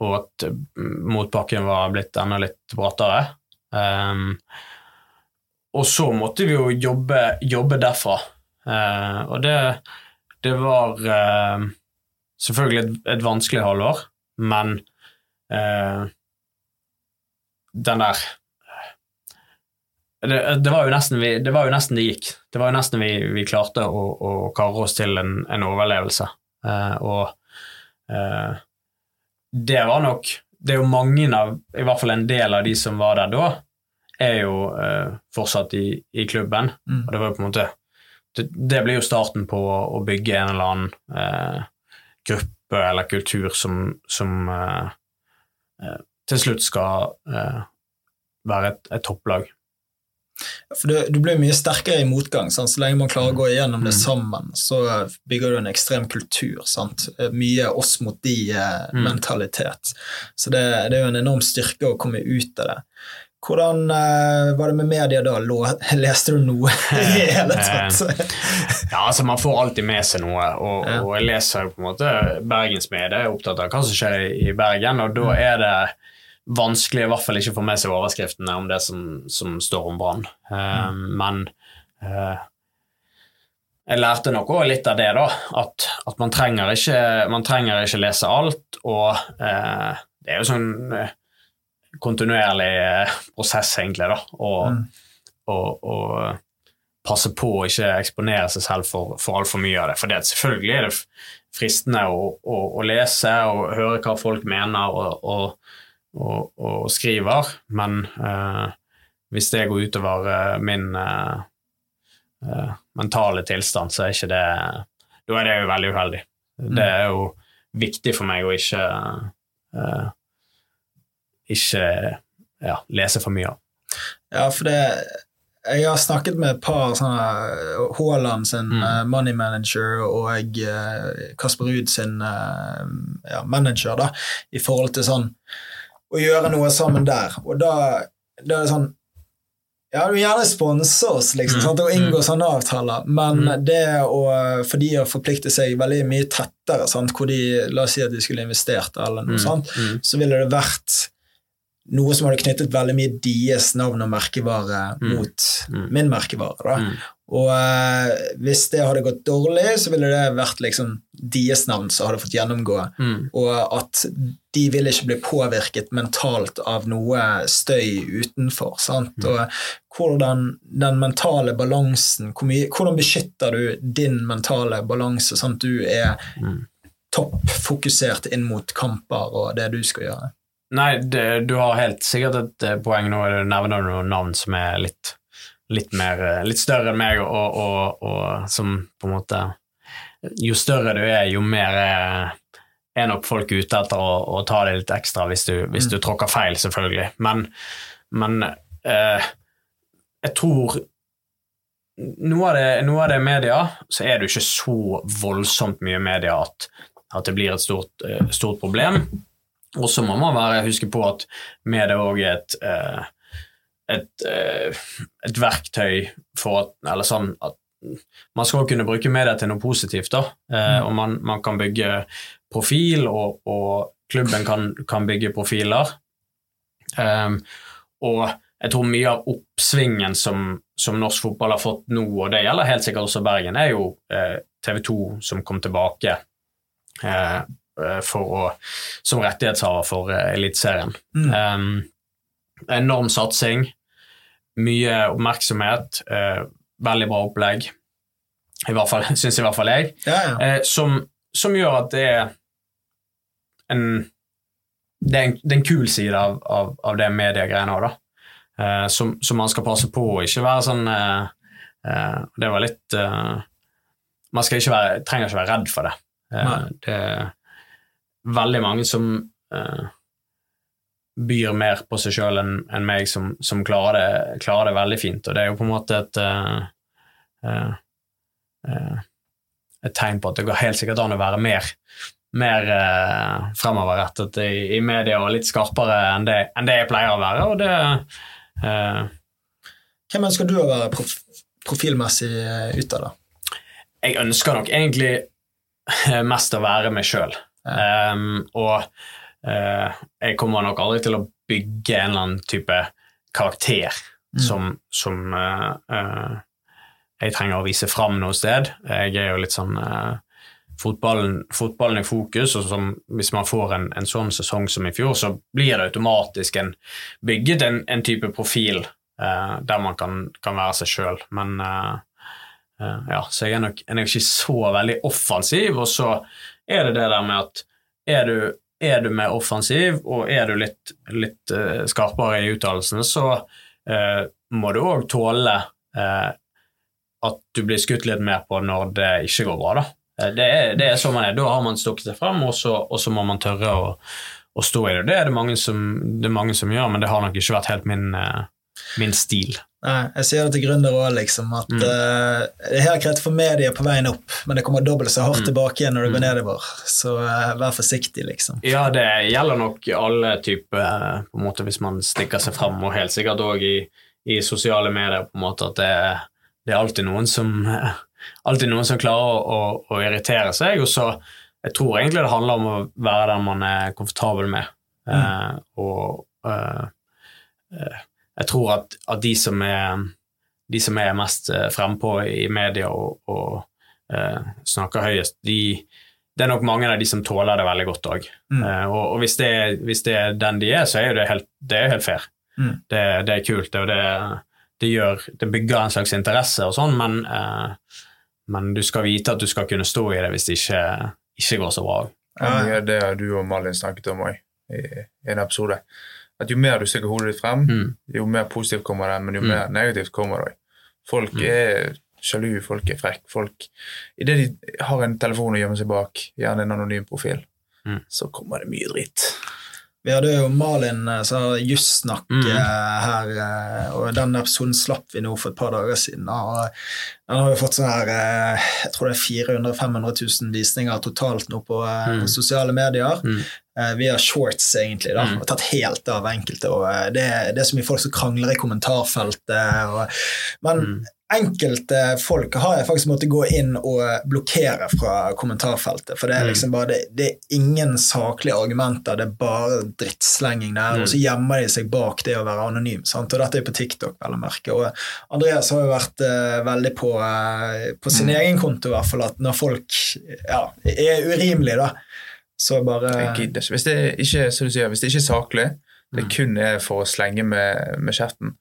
og at motbakken var blitt enda litt brattere. Um, og så måtte vi jo jobbe, jobbe derfra. Uh, og det, det var uh, selvfølgelig et, et vanskelig halvår, men eh, den der det, det, var vi, det var jo nesten det gikk. Det var jo nesten vi, vi klarte å, å karre oss til en, en overlevelse. Eh, og eh, det var nok Det er jo mange av, i hvert fall en del av de som var der da, er jo eh, fortsatt i, i klubben. Mm. Og det var jo på en måte Det, det blir jo starten på å bygge en eller annen eh, gruppe eller kultur som, som eh, eh, til slutt skal eh, være et, et topplag. For du, du blir mye sterkere i motgang. Sant? Så lenge man klarer å gå igjennom det Mm. sammen, så bygger du en ekstrem kultur. Sant? Mye oss mot de-mentalitet. Så det, det er jo en enorm styrke å komme ut av det. Hvordan eh, var det med media da? Leste du noe i det hele tatt? Ja, altså Man får alltid med seg noe, og, Ja. og jeg leser på en måte Bergensmedia, er opptatt av hva som skjer i, Bergen, og da er det vanskelig i hvert fall ikke å få med seg overskriftene om det som, som står om Brann. Mm. Men uh, jeg lærte også litt av det, da. At, at man, trenger ikke, man trenger ikke lese alt, og eh, det er jo sånn eh, kontinuerlig eh, prosess, egentlig, da. Og, Mm. og, og passe på å ikke eksponere seg selv for, for altfor mye av det. For det, selvfølgelig er det fristende å, å, å lese og høre hva folk mener og, og, skriver, men eh, hvis det går utover eh, min eh, eh, mentale tilstand, så er ikke det Da er det jo veldig uheldig. Det er jo viktig for meg å ikke eh, ikke ja, lese for mye av. Ja, for det Jeg har snakket med et par sånne Haaland sin Mm. uh, money manager og uh, Kasper Ruud sin uh, ja, manager, da, i forhold til sånn å gjøre noe sammen der. Og da, da er det sånn ja, du vil gjerne sponse oss, liksom, Mm, sant? og inngå mm. sånne avtaler, men Mm. det å For de å forplikte seg veldig mye tettere, sant? hvor de La oss si at de skulle investert eller noe Mm, sånt, mm. så ville det vært noe som hadde knyttet veldig mye deres navn og merkevare Mm. mot Mm. min merkevare. Mm. Og uh, hvis det hadde gått dårlig, så ville det vært liksom deres navn som hadde fått gjennomgå. Mm. Og at de ville ikke bli påvirket mentalt av noe støy utenfor. Sant? Mm. Og hvordan den mentale balansen Hvordan beskytter du din mentale balanse, sånn at du er toppfokusert inn mot kamper og det du skal gjøre? Nei, det, du har helt sikkert et eh, poeng nå. Du nevner noen navn som er litt, litt, mer, eh, litt større enn meg, og, og, og som på en måte Jo større du er, jo mer er, er nok folk ute etter å, å ta det litt ekstra hvis du, hvis du tråkker feil, selvfølgelig. Men, men eh, jeg tror noe av, det, noe av det media, så er det jo ikke så voldsomt mye media at, at det blir et stort, eh, stort problem. Og så må man bare huske på at media òg er et, eh, et, eh, et verktøy for at Eller sånn at man skal kunne bruke media til noe positivt, da. mm. Og man, man kan bygge profil, og, og klubben kan, kan bygge profiler. Um, og jeg tror mye av oppsvingen som, som norsk fotball har fått nå, og det gjelder helt sikkert også Bergen, er jo eh, TV 2 som kom tilbake eh, eh, for å, som rettighetshaver for eh, Eliteserien. Mm. Um, enorm satsing, mye oppmerksomhet, uh, veldig bra opplegg. I hvert fall, Syns i hvert fall jeg. Ja, ja. Uh, som, som gjør at det er en det er en, det er en kul side av, av, av det mediegreiene òg, da. Eh, som, som man skal passe på å ikke være sånn eh, eh, Det var litt eh, Man skal ikke være, trenger ikke være redd for det. Eh, det veldig mange som eh, byr mer på seg sjøl enn en meg, som, som klarer, det, klarer det veldig fint. Og det er jo på en måte et eh, eh, eh, et tegn på at det går helt sikkert an å være mer, mer eh, fremoverrettet i, i media og litt skarpere enn det, enn det jeg pleier å være. Og det eh, Hvem ønsker du å være prof profilmessig ut av, da? Jeg ønsker nok egentlig mest å være meg sjøl. Og uh, jeg kommer nok aldri til å bygge en eller annen type karakter Mm. som, som uh, uh, jeg trenger å vise fram noe sted. Jeg er jo litt sånn fotballen, fotballen i fokus, og som, hvis man får en, en, sånn sesong som i fjor, så blir det automatisk en, bygget en, en type profil der man kan, kan være seg sjøl. Men ja, så jeg er nok, er nok ikke så veldig offensiv, og så er det det der med at er du, er du mer offensiv, og er du litt, litt uh, skarpere i uttalelsene, så uh, må du òg tåle uh, at du blir skutt litt mer på når det ikke går bra. da. Det er, det er sånn man er. Da har man stukket seg frem, og så, og så må man tørre å, å, stå i det. Det er det mange som, det er mange som gjør, men det har nok ikke vært helt min, min stil. Nei, jeg sier det til gründere òg, liksom, at mm. uh, det er helt greit for medier på veien opp, men det kommer dobbelt så hardt mm. tilbake igjen når det går mm. nedover. Så uh, vær forsiktig, liksom. Ja, det gjelder nok alle typer, uh, på en måte hvis man stikker seg fram, og helt sikkert òg i, i, sosiale medier, på en måte at det, det er alltid noen som alltid noen som klarer å, å, å, irritere seg, og så jeg tror egentlig det handler om å være den man er komfortabel med, mm. og jeg tror at, at de, som er, de, som er, mest eh, frempå i media og, og uh, snakker høyest, de, det er nok mange av de som tåler det veldig godt òg. Mm. Uh, og, og hvis, det, hvis, det, er den de er, så er det helt, det er helt fair. Mm. Det, det, er kult, og det, det, gjør, det bygger en slags interesse og sånn, men, uh, men, du skal vite at du skal kunne stå i det hvis det ikke, ikke går så bra. Ja, det har du og Malin snakket om òg i en episode at jo mer du stikker hodet ditt frem, mm. jo mer positivt kommer det, men jo mm. mer negativt kommer det. Folk mm. er sjalu, folk er frekke. Folk Idet de har en telefon å gjemme seg bak, gjerne en anonym profil, mm. så kommer det mye dritt. Vi hadde jo Malin eh, som har jussnakk mm. Eh, her, eh, og den episoden slapp vi nå for et par dager siden. Den har jo fått sånn her Jeg tror det er 400 000-500 000 visninger totalt nå på mm. sosiale medier. Mm. Via shorts, egentlig, da, mm. og tatt helt av enkelte. og Det, det er så mye folk som krangler i kommentarfeltet. Og, men mm enkelte folk har jeg faktisk måttet gå inn og blokkere fra kommentarfeltet. For det er mm. liksom bare, det, det er ingen saklige argumenter, det er bare drittslenging der. Mm. Og så gjemmer de seg bak det å være anonym. Sant? Og dette er på TikTok, vel å merke. Og Andreas har jo vært uh, veldig på, uh, på sin mm. egen konto, i hvert fall, at når folk ja, er urimelige, da, så bare Jeg gidder ikke. Hvis det ikke, sier, hvis det ikke er saklig, det mm. kun er for å slenge med, med kjeften,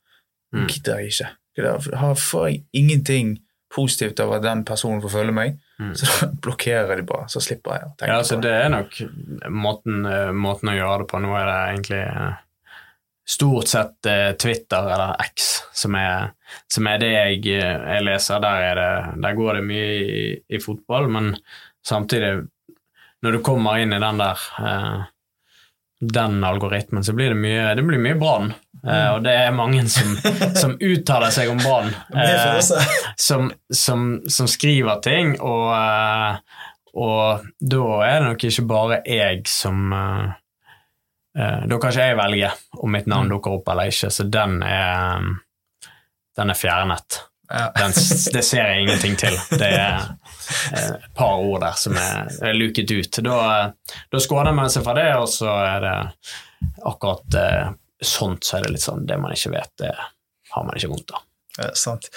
mm. gidder jeg ikke. Får jeg ingenting positivt av at den personen får følge meg, mm. så da blokkerer de bare, så slipper jeg å tenke ja, altså, på det. Det er nok måten, eh, måten, å gjøre det på. Nå er det egentlig eh, stort sett eh, Twitter eller X som er, som er det jeg, jeg leser. Der, det, der, går det mye i, i, fotball, men samtidig, når du kommer inn i den der den algoritmen, så blir det mye, det blir mye Brann. Uh, og det er mange som, som uttaler seg om Brann. Uh, som, som, som, skriver ting, og, uh, og, da er det nok ikke bare jeg som Da kan ikke jeg velge om mitt navn mm. dukker opp eller ikke, så den er, den er fjernet. Den, det ser jeg ingenting til. Det er et par ord der som er, er luket ut. Da, da skåner man seg fra det, og så er det akkurat sånt så er det litt sånn Det man ikke vet, det har man ikke vondt av. Ja, sant.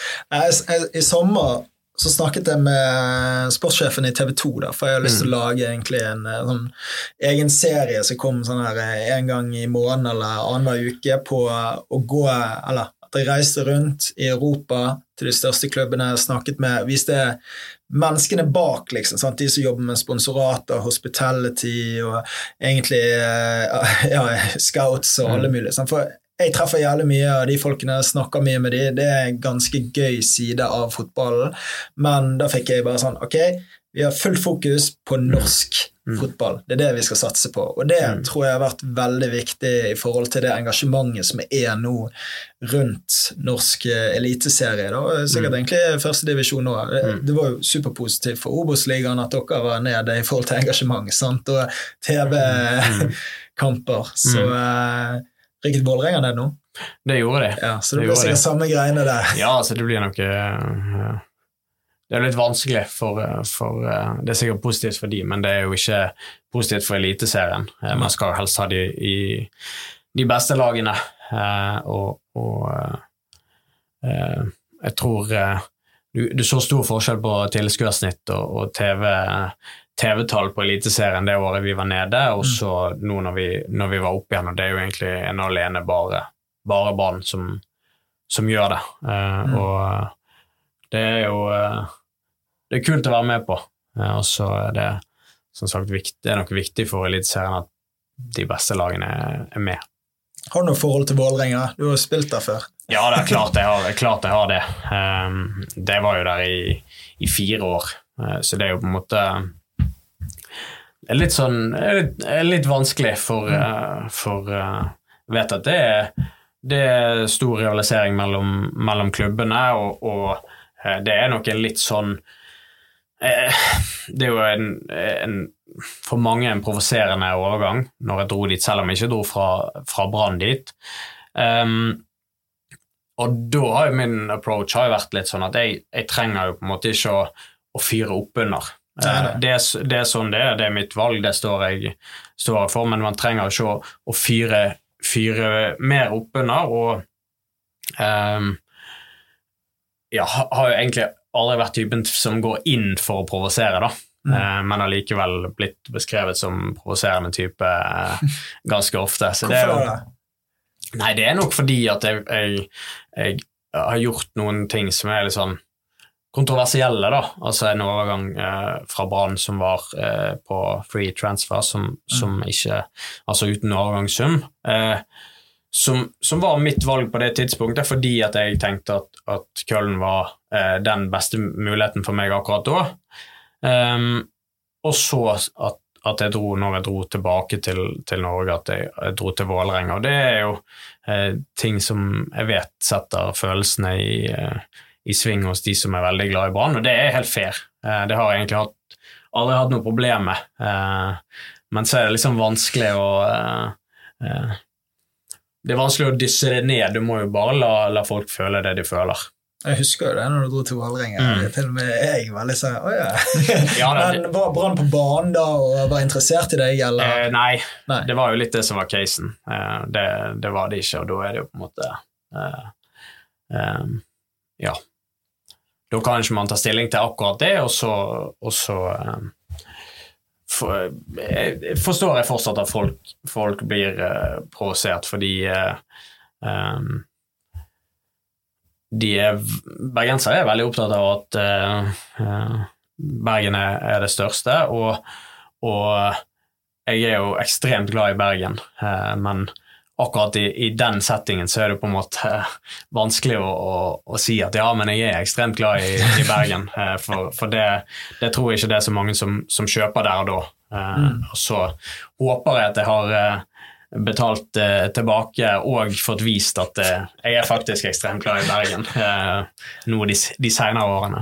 I sommer så snakket jeg med sportssjefen i TV 2, da, for jeg har lyst til å mm. lage egentlig en, en sånn egen serie som kom sånn her eh, en gang i måneden eller annenhver uke på å gå Eller at jeg reiste rundt i Europa til de største klubbene, snakket med Viste menneskene bak, liksom, sant? de som jobber med sponsorater, hospitality og egentlig eh, ja, scouts og alle mm. mulige. Sant? For jeg treffer jævlig mye av de folkene, snakker mye med de, det er en ganske gøy side av fotballen, men da fikk jeg bare sånn Ok, vi har fullt fokus på norsk mm. fotball. Det er det vi skal satse på. Og det mm. tror jeg har vært veldig viktig i forhold til det engasjementet som er nå rundt norsk eliteserie. Sikkert mm. egentlig førstedivisjon nå. Det, mm. det var jo superpositivt for Obos-ligaen at dere var nede i forhold til engasjement sant? og TV-kamper. Mm. Så uh, rikket Vålerenga ned nå? Det gjorde de. Ja, så det, det blir sikkert samme greiene der. Ja, så det blir nok uh, det er litt vanskelig, for, eh, for, eh, Det er sikkert positivt for de, men det er jo ikke positivt for Eliteserien. Eh, man skal helst ha de i de beste lagene, og, og jeg tror du, du, så stor forskjell på tilskuersnitt og, og TV, TV-tall på Eliteserien det året vi var nede, og så nå når vi, når vi var oppe igjen, og det er jo egentlig en alene bare, bare Brann som, som gjør det. Mm. Og det er jo eh, Det er kult å være med på. Eh, og så er det som sagt viktig, det er nok viktig for Eliteserien at de beste lagene er, med. Har du noe forhold til Vålerenga? Du har jo spilt der før. Ja, det er klart jeg har, klart jeg har det. Um, det var jo der i, i fire år, Uh, så det er jo på en måte det er litt sånn det er litt, er litt vanskelig for, uh, for uh, vet at det er, det er stor rivalisering mellom, mellom klubbene, og, og det er nok en litt sånn eh, Det er jo en, en for mange en provoserende overgang når jeg dro dit, selv om jeg ikke dro fra, fra Brann dit. Um, og da har jo min approach har jo vært litt sånn at jeg, jeg trenger jo på en måte ikke å, å fyre opp under. Det er, det, er- det er sånn det er, det er mitt valg, det står jeg står jeg for, men man trenger ikke å, å fyre, fyre mer oppunder. Og um, ja, har jo egentlig aldri vært typen som går inn for å provosere, da. Mm. Eh, men allikevel blitt beskrevet som provoserende type eh, ganske ofte. Så det er jo? Nei, det er nok fordi at jeg, jeg, jeg har gjort noen ting som er litt sånn kontroversielle, da. Altså en overgang eh, fra Brann som var eh, på free transfer, som, som ikke Altså uten overgangssum. Eh, som, som var mitt valg på det tidspunktet, fordi at jeg tenkte at, at Köln var eh, den beste muligheten for meg akkurat da. Um, og så at, at jeg dro, når jeg dro tilbake til, til Norge, at jeg, jeg dro til Vålerenga. Og det er jo eh, ting som jeg vet setter følelsene i, eh, i sving hos de som er veldig glad i Brann, og det er helt fair. Eh, det har jeg egentlig hatt, aldri hatt noe problem med. Eh, men så er det liksom vanskelig å eh, Det er vanskelig å dysse det ned, du må jo bare la, la folk føle det de føler. Jeg husker jo det når du dro til Vålerenga. Mm. Til og med jeg var litt sånn Å ja. Ja, det, Men var Brann på banen da og var interessert i deg, eller? Eh, nei, Nei. det var jo litt det som var casen. Eh, det, det var det ikke, og da er det jo på en måte eh, eh, Ja. Da kan ikke man ta stilling til akkurat det, og så, og så eh, for, jeg forstår jeg fortsatt at folk, folk blir uh, provosert fordi uh, um, de er, Bergensere er veldig opptatt av at eh, eh, Bergen er, det største, og, og jeg er jo ekstremt glad i Bergen, eh, men akkurat i, i den settingen så er det på en måte eh, vanskelig å, å, å si at ja, men jeg er ekstremt glad i, i Bergen, eh, for, for det, det tror jeg ikke det er så mange som, som kjøper der og da. Eh, Og så håper jeg at jeg har betalt tilbake og fått vist at jeg er faktisk ekstremt glad i Bergen nå de, de senere årene.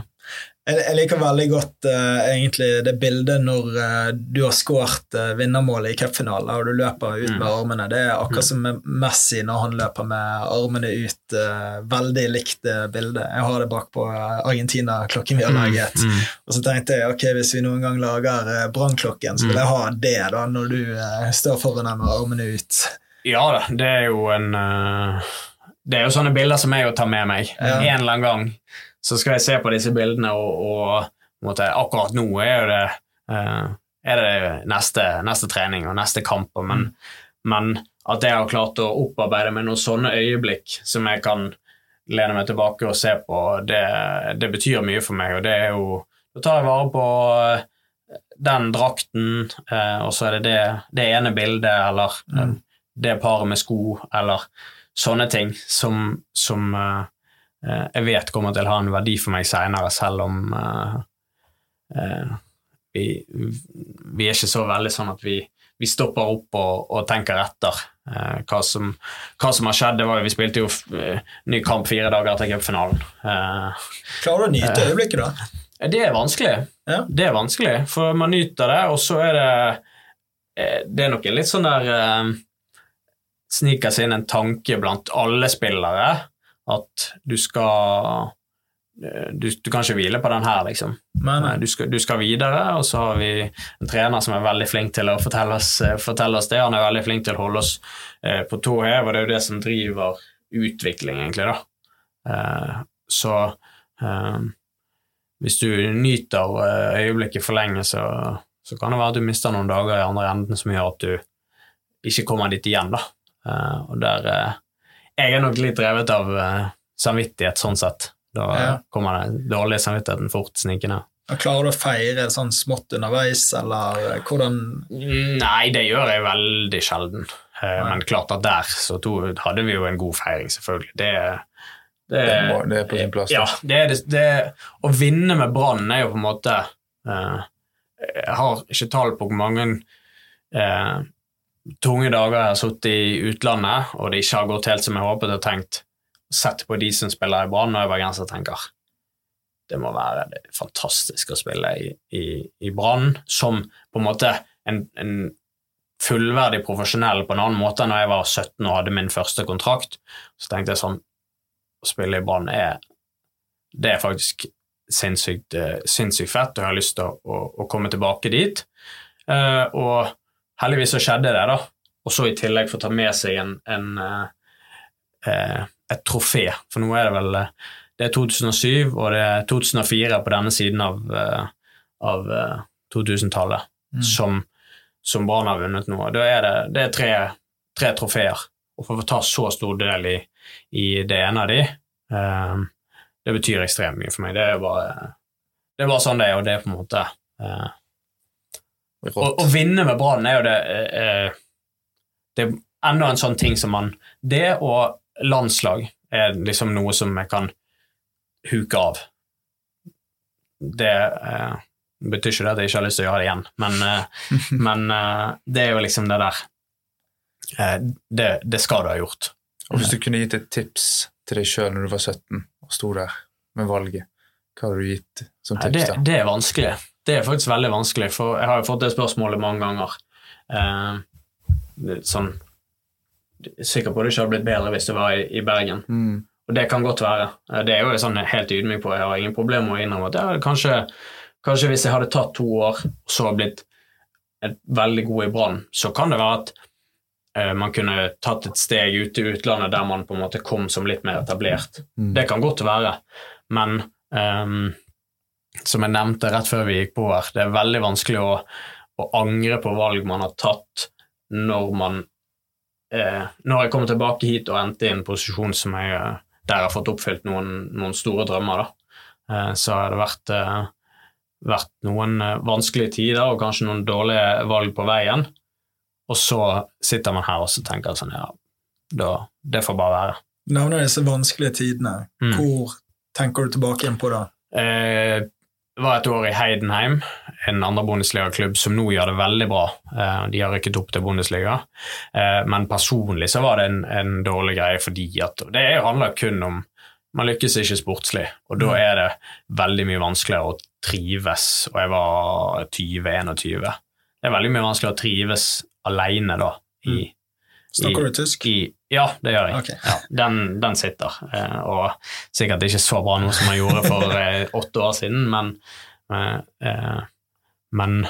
Jeg, liker veldig godt uh, egentlig det bildet når uh, du har skåret uh, vinnermålet i cupfinalen og du løper ut Mm. med armene. Det er akkurat som Messi når han løper med armene ut. veldig likt bilde. Jeg har det bak på Argentina-klokken vi har laget. Mm. Og så tenkte jeg ok, hvis vi noen gang lager uh, brannklokken, så vil jeg ha det da når du står foran den med armene ut. Ja da, det er jo en Det er jo sånne bilder som jeg tar med meg. Ja. En eller annen gang så skal jeg se på disse bildene, og, og måtte, akkurat nå er det eh, er det neste, neste trening og neste kamp. Men, men at jeg har klart å opparbeide meg noen sånne øyeblikk som jeg kan lene meg tilbake og se på, det, det betyr mye for meg. og det er jo Da tar jeg vare på eh, den drakten, eh, og så er det det, det ene bildet, eller mm. det paret med sko, eller sånne ting som, som jeg vet kommer til å ha en verdi for meg seinere, selv om eh, eh, vi, vi er ikke så veldig sånn at vi, vi stopper opp og, og tenker etter eh, hva, som, hva som har skjedd. Det var jo, vi spilte jo eh, ny kamp fire dager etter cupfinalen. Eh, Klarer du å nyte øyeblikket, da? det er vanskelig. Ja. Det er vanskelig, for man nyter det, og så er det eh, Det er nok en litt sånn der eh, Sniker seg inn en tanke blant alle spillere at du skal eh, du, du kan ikke hvile på den her, liksom. Men Du skal, du skal videre, og så har vi en trener som er veldig flink til å fortelle oss, eh, fortelle oss det. Han er veldig flink til å holde oss eh, på tå hev, og det er jo det som driver utvikling, egentlig, da. Eh, så eh, hvis du nyter eh, øyeblikket for lenge, så, så kan det være at du mister noen dager i andre enden som gjør at du ikke kommer dit igjen, da. Eh, og der eh, Jeg er nok litt drevet av eh, samvittighet, sånn sett. Da Ja. kommer den dårlige samvittigheten fort snikende. Klarer du å feire sånn smått underveis, eller eh, hvordan Mm, Nei, det gjør jeg veldig sjelden. Eh, Nei. Men klart at der så to, hadde vi jo en god feiring, selvfølgelig. Det, det, Det, må, det er på sin plass. Ja, det det, det, å vinne med Brann er jo på en måte eh, Jeg har ikke tall på hvor mange eh, tunge dager jeg har sittet i utlandet, og det ikke har gått helt som jeg håpet og tenkt. Sett på de som spiller i Brann, og jeg bergenser tenker det må være det fantastisk å spille i, i, i Brann som på en måte en, en fullverdig profesjonell på en annen måte enn da jeg var 17 og hadde min første kontrakt. Så tenkte jeg sånn Å spille i Brann er Det er faktisk sinnssykt, eh, sinnssykt fett, og jeg har lyst til å, å, å komme tilbake dit. Uh, og heldigvis så skjedde det, da. Og så i tillegg få ta med seg en, en eh, eh, et trofé, for nå er det vel eh, Det er 2007, og det er 2004 på denne siden av, eh, av eh, 2000-tallet Mm. som, som Brann har vunnet nå. Da er det, det er tre, tre trofeer. Å ta så stor del i, i det ene av de, eh, det betyr ekstremt mye for meg. Det er bare, det er bare sånn det er, og det er på en måte eh, å, vinne med Brann er jo det eh, Det er enda en sånn ting som man Det og landslag er liksom noe som jeg kan huke av. Det eh, betyr ikke det at jeg ikke har lyst til å gjøre det igjen, men, eh, men eh, det er jo liksom det der eh, det, det skal du ha gjort. Og Hvis du kunne gitt et tips til deg sjøl når du var 17 og sto der med valget, hva hadde du gitt som tips? tips det, det er vanskelig. Det er faktisk veldig vanskelig, for jeg har jo fått det spørsmålet mange ganger. Eh, sånn Sikker på det ikke hadde blitt bedre hvis det var i, i Bergen. Mm. Og det kan godt være. Eh, Det er jo sånn helt ydmyk på. Jeg har ingen problemer med å innrømme at ja, kanskje, kanskje hvis jeg hadde tatt to år og så blitt veldig god i Brann, så kan det være at eh, man kunne tatt et steg ut i utlandet der man på en måte kom som litt mer etablert. Mm. Det kan godt være, men ehm, som jeg nevnte rett før vi gikk på her, det er veldig vanskelig å, å angre på valg man har tatt når man eh, Når jeg kommer tilbake hit og endte i en posisjon som jeg, eh, der jeg har fått oppfylt noen, noen store drømmer, da, eh, så har det vært, eh, vært noen eh, vanskelige tider og kanskje noen dårlige valg på veien. Og så sitter man her og så tenker sånn, ja, da, det får bare være. Navnet disse vanskelige tidene, Mm. hvor tenker du tilbake igjen på da? Eh, var et år i Heidenheim, en andre Bundesliga-klubb som nå gjør det veldig bra. Eh, de har rykket opp til Bundesliga, eh, men personlig så var det en, en dårlig greie fordi at Det handler kun om Man lykkes ikke sportslig, og da er det veldig mye vanskeligere å trives. Og jeg var 20-21. Det er veldig mye vanskeligere å trives alene da. I, Snakker du tysk? i, ja, det gjør jeg. Okay. Ja, den, den sitter. Eh, og sikkert ikke så bra noe som jeg gjorde for eh, åtte år siden, men, eh, men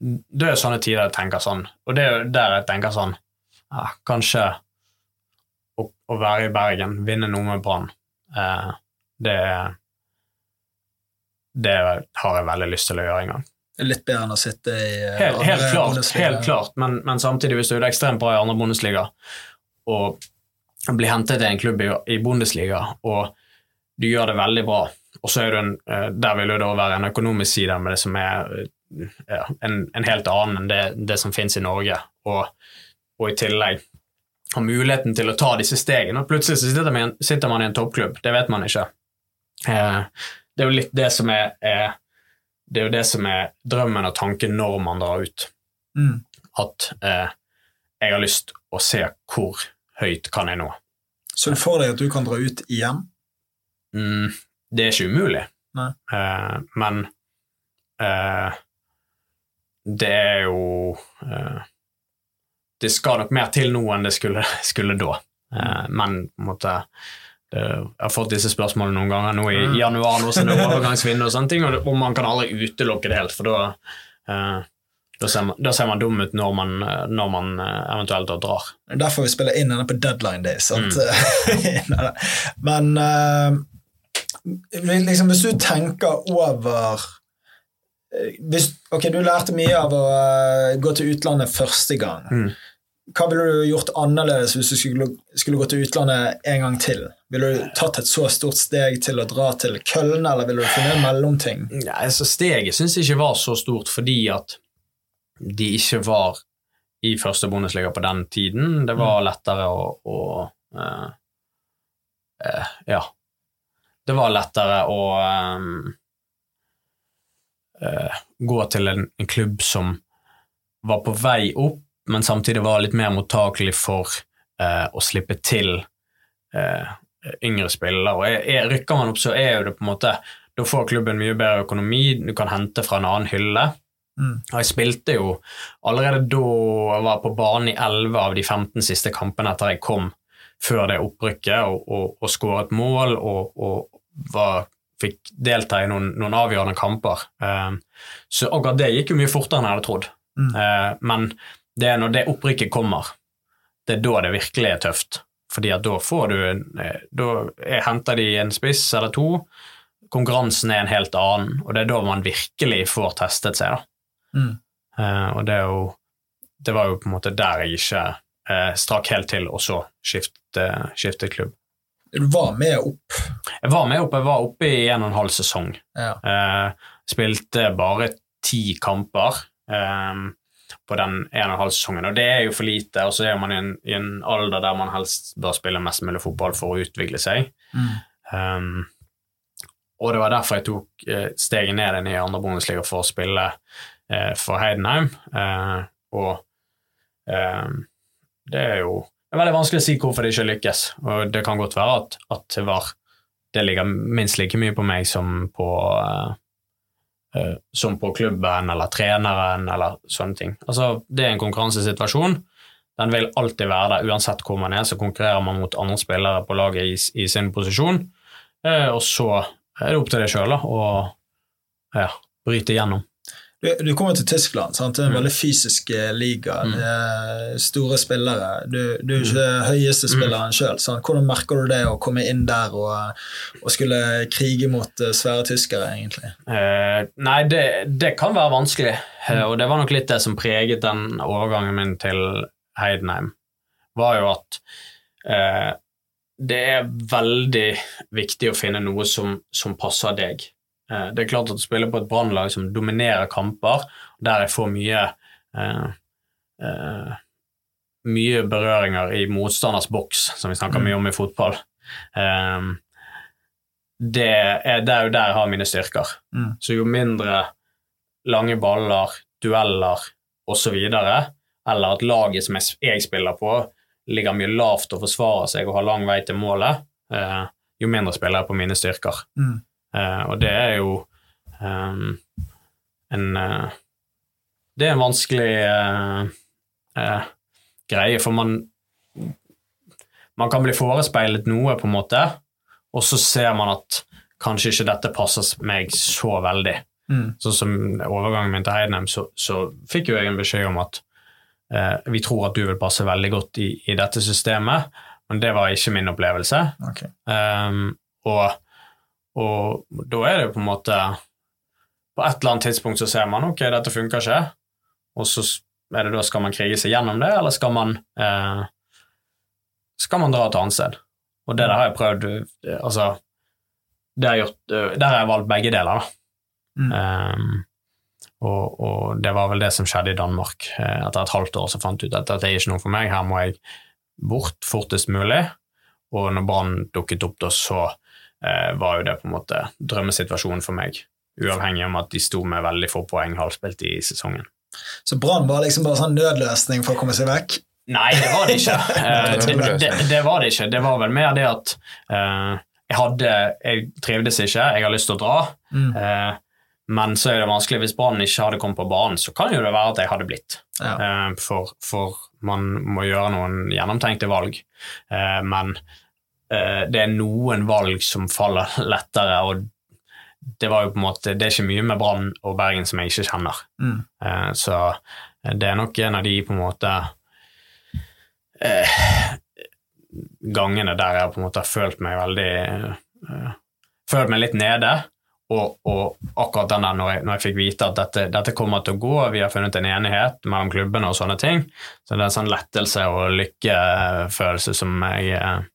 det er sånne tider jeg tenker sånn. Og det er der jeg tenker sånn ja, Kanskje å, å være i Bergen, vinne noe med Brann, eh, det det har jeg veldig lyst til å gjøre en gang. Litt bedre enn å sitte i helt, andre helt klart, Bundesliga. helt klart. Men, men samtidig, hvis du er ekstremt bra i andre Bundesliga, og blir hentet til en klubb i, i Bundesliga, og du gjør det veldig bra, og så er du en, eh, der vil det da være en økonomisk side med det som er eh, ja, en, en helt annen enn det, det som finnes i Norge, og, og i tillegg har muligheten til å ta disse stegene. og Plutselig sitter man, sitter man i en toppklubb, det vet man ikke. Eh, det er jo litt det som er, er det er jo det som er drømmen og tanken når man drar ut. Mm. At eh, jeg har lyst å se hvor høyt kan jeg nå. Så du får deg at du kan dra ut igjen? Mm, det er ikke umulig. Eh, men eh, det er jo eh, Det skal nok mer til nå enn det skulle, skulle da. Eh, men på en måte Jeg har fått disse spørsmålene noen ganger nå i Mm. januar, nå som det er overgangsvindu og sånne ting, og, og man kan aldri utelukke det helt, for da eh, da ser, man, da ser man dum ut når man, eh, når man eh, eventuelt drar. Er derfor vi spiller inn denne på deadline day. Sant? Mm. Men eh, liksom, hvis du tenker over hvis, Ok, du lærte mye av å eh, gå til utlandet første gang. Mm. Hva ville du gjort annerledes hvis du skulle, skulle gå til utlandet en gang til? Ville du tatt et så stort steg til å dra til Köln, eller ville du funnet en mellomting? Ja, altså steget syns jeg ikke var så stort fordi at de ikke var i første Bundesliga på den tiden. Det var lettere å, å uh, uh, Ja. Det var lettere å um, uh, gå til en, en klubb som var på vei opp, men samtidig var litt mer mottakelig for eh, å slippe til eh, yngre spillere. Og er, er, Rykker man opp, så er jo det på en måte Da får klubben mye bedre økonomi, du kan hente fra en annen hylle. Mm. Og jeg spilte jo allerede da jeg var på banen i 11 av de 15 siste kampene etter jeg kom, før det opprykket, og, og, og skåret mål og, og var, fikk delta i noen, noen avgjørende kamper. Eh, så akkurat det gikk jo mye fortere enn jeg hadde trodd. Mm. Eh, men det er når det opprykket kommer, det er da det virkelig er tøft. Fordi at da får du eh, Da er- henter de en spiss eller to. Konkurransen er en helt annen, og det er da man virkelig får testet seg. da. Mm. Uh, og det er jo Det var jo på en måte der jeg ikke uh, strakk helt til, og så skiftet, uh, skiftet klubb. Du var med opp. Jeg var med opp, jeg var oppe i en og en halv sesong. Ja. Spilte bare ti kamper eh, på den en og en halv sesongen, og det er jo for lite. Og så er man i en, i en alder der man helst bør spille mest mulig fotball for å utvikle seg. Mm. Um, og det var derfor jeg tok eh, steget ned igjen i andre Bundesliga for å spille eh, for Heidenheim. Eh, og eh, det er jo det er veldig vanskelig å si hvorfor det ikke lykkes. Og det kan godt være at, at det, var, det ligger minst like mye på meg som på eh, som på klubben eller treneren eller sånne ting. Altså, det er en konkurransesituasjon. Den vil alltid være der, uansett hvor man er. Så konkurrerer man mot andre spillere på laget i, i sin posisjon. Eh, og så er det opp til deg sjøl å ja, bryte igjennom. Du, du kommer til Tyskland, sant? det er en Mm. veldig fysisk eh, liga. Mm. Store spillere. Du, du er ikke høyeste spilleren sjøl. Hvordan merker du det å komme inn der og, og skulle krige mot eh, svære tyskere, egentlig? Eh, nei, det, det kan være vanskelig, mm. og det var nok litt det som preget den overgangen min til Heidenheim, var jo at eh, det er veldig viktig å finne noe som, som passer deg. Eh, det er klart at å spille på et brannlag som dominerer kamper, der jeg får mye eh, eh, mye berøringer i motstanders boks, som vi snakker Mm. mye om i fotball. Eh, det er, det er jo der jeg har mine styrker. Mm. Så jo mindre lange baller, dueller osv., eller at laget som jeg, jeg spiller på, ligger mye lavt og forsvarer seg og har lang vei til målet, eh, jo mindre spiller jeg på mine styrker. Mm. Eh, og det er jo um, en eh, Det er en vanskelig eh, greie, for man Man kan bli forespeilet noe, på en måte, og så ser man at kanskje ikke dette passer meg så veldig. Mm. Sånn som overgangen min til Heidenheim, så, så fikk jo jeg en beskjed om at eh, vi tror at du vil passe veldig godt i, i dette systemet, men det var ikke min opplevelse. Okay. Um, og, og da er det jo på en måte På et eller annet tidspunkt så ser man ok, dette funker ikke, og så er det da skal man krige seg gjennom det, eller skal man eh, skal man dra et annet sted? Og det der har jeg prøvd eh, Altså, det har jeg gjort eh, Der har jeg valgt begge deler, da. Mm. Um, og, og det var vel det som skjedde i Danmark. Eh, Etter et halvt år så fant jeg ut at dette er ikke noe for meg, her må jeg bort fortest mulig. Og når Brann dukket opp, da, så var jo det på en måte drømmesituasjonen for meg. Uavhengig om at de sto med veldig få poeng halvspilt i sesongen. Så Brann var liksom bare sånn nødløsning for å komme seg vekk? Nei, det var det ikke. Eh, Det det, det, var det ikke. Det var vel mer det at eh, jeg hadde Jeg trivdes ikke, jeg har lyst til å dra. Mm. Eh, men så er det vanskelig hvis Brann ikke hadde kommet på banen, så kan jo det være at jeg hadde blitt. Ja. Eh, for, for man må gjøre noen gjennomtenkte valg. Eh, men eh, det er noen valg som faller lettere, og det var jo på en måte Det er ikke mye med Brann og Bergen som jeg ikke kjenner. Mm. Eh, så det er nok en av de på en måte eh, gangene der jeg på en måte har følt meg veldig eh, Følt meg litt nede, og, og akkurat den der når jeg, når jeg fikk vite at dette, dette kommer til å gå, vi har funnet en enighet mellom klubbene og sånne ting, så det er en sånn lettelse og lykkefølelse som jeg eh,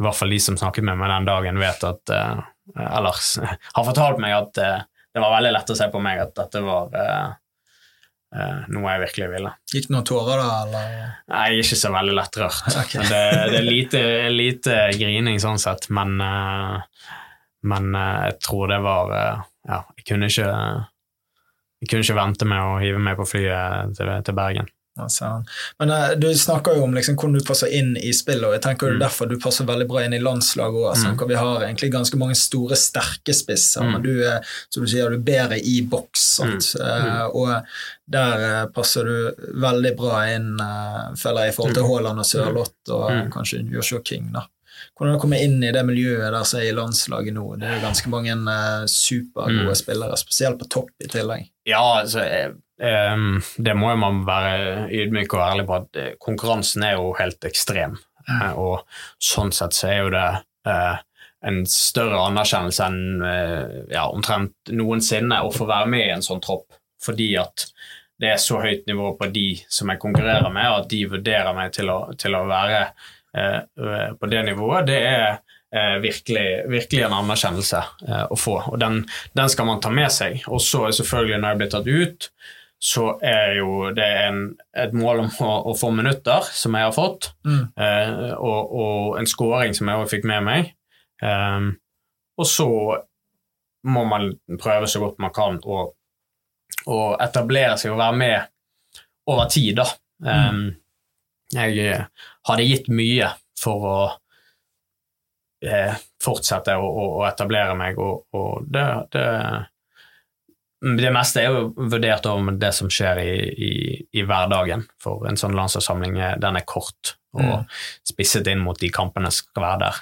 i hvert fall de som snakket med meg den dagen, vet at uh, Eller har fortalt meg at uh, det var veldig lett å se på meg at dette var uh, eh, noe jeg virkelig ville. Gikk det noen tårer da, eller? Nei, jeg er ikke så veldig lettrørt. Okay. Det, det er lite, lite grining sånn sett, men, eh, men eh, jeg tror det var eh, Ja, jeg kunne ikke jeg kunne ikke vente med å hive meg på flyet til, til Bergen. Han. Men uh, du snakker jo om liksom, hvordan du passer inn i spillet, og jeg tenker Mm. derfor du passer veldig bra inn i landslaget òg. Mm. Vi har egentlig ganske mange store, sterke spisser, Mm. men du er som du sier, du er bedre i boks. Eh, og der uh, passer du veldig bra inn, eh, føler jeg, i forhold til Haaland og Sørloth og Mm. kanskje Joshua King. da. Hvordan du kommer inn i det miljøet der som er i landslaget nå? Det er jo ganske mange eh, supergode Mm. spillere, spesielt på topp i tillegg. Ja, altså eh, em, Det må jo man være ydmyk og ærlig på at eh, konkurransen er jo helt ekstrem. Eh, og sånn sett så er jo det eh, en større anerkjennelse enn ja, omtrent noensinne å få være med i en sånn tropp, fordi at det er så høyt nivå på de som jeg konkurrerer med, og at de vurderer meg til å, til å være eh, på det nivået, det er eh, virkelig, virkelig en anerkjennelse eh, å få. Og den, den skal man ta med seg. Og så er selvfølgelig, når jeg blir tatt ut, så er jo det en, et mål om å, å få minutter, som jeg har fått, Mm. eh, og, og en scoring som jeg også fikk med meg. Um, og så må man prøve så godt man kan å, å etablere seg og være med over tid, da. Um, jeg eh, hadde gitt mye for å eh, fortsette å, å etablere meg, og, og det, det det meste er jo vurdert over det som skjer i, i, i hverdagen. For en sånn landslagssamling er- den er kort og Mm. spisset inn mot de kampene som skal være der.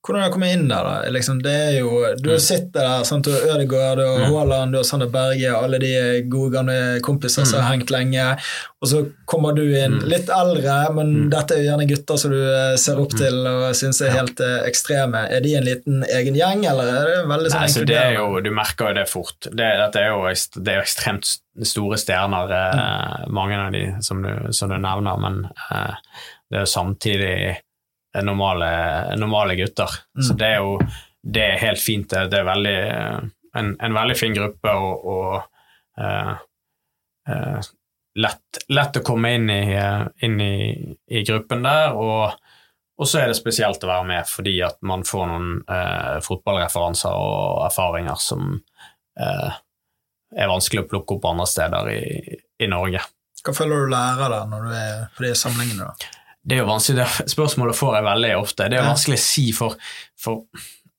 Hvordan har du kommet inn der, da? Liksom, det er jo, du Mm. sitter der, sant? og Ødegaard, og Mm. Haaland, og Sander Berge, alle de gode gamle kompiser som Mm. har hengt lenge. Og så kommer du inn, litt eldre, men dette er jo gjerne gutter som du eh, ser opp til og syns er helt eh, ekstreme. Er de en liten egen gjeng, eller er det veldig sånn Nei, så det er jo, du merker jo det fort. Det, dette er jo, det er jo ekstremt store stjerner, eh, mange av de som du, som du nevner, men det er jo samtidig normale, normale gutter. Mm. Så det er jo det er helt fint. Det, det er veldig, eh, en, en veldig fin gruppe og, og uh, uh, lett, lett å komme inn i, eh, inn i, i gruppen der. og og så er det spesielt å være med fordi at man får noen eh, fotballreferanser og erfaringer som eh, er vanskelig å plukke opp andre steder i, i Norge. Hva føler du lærer der når du er på de samlingene? da? Det er jo vanskelig, det spørsmålet får jeg veldig ofte. Det er jo vanskelig å si, for, for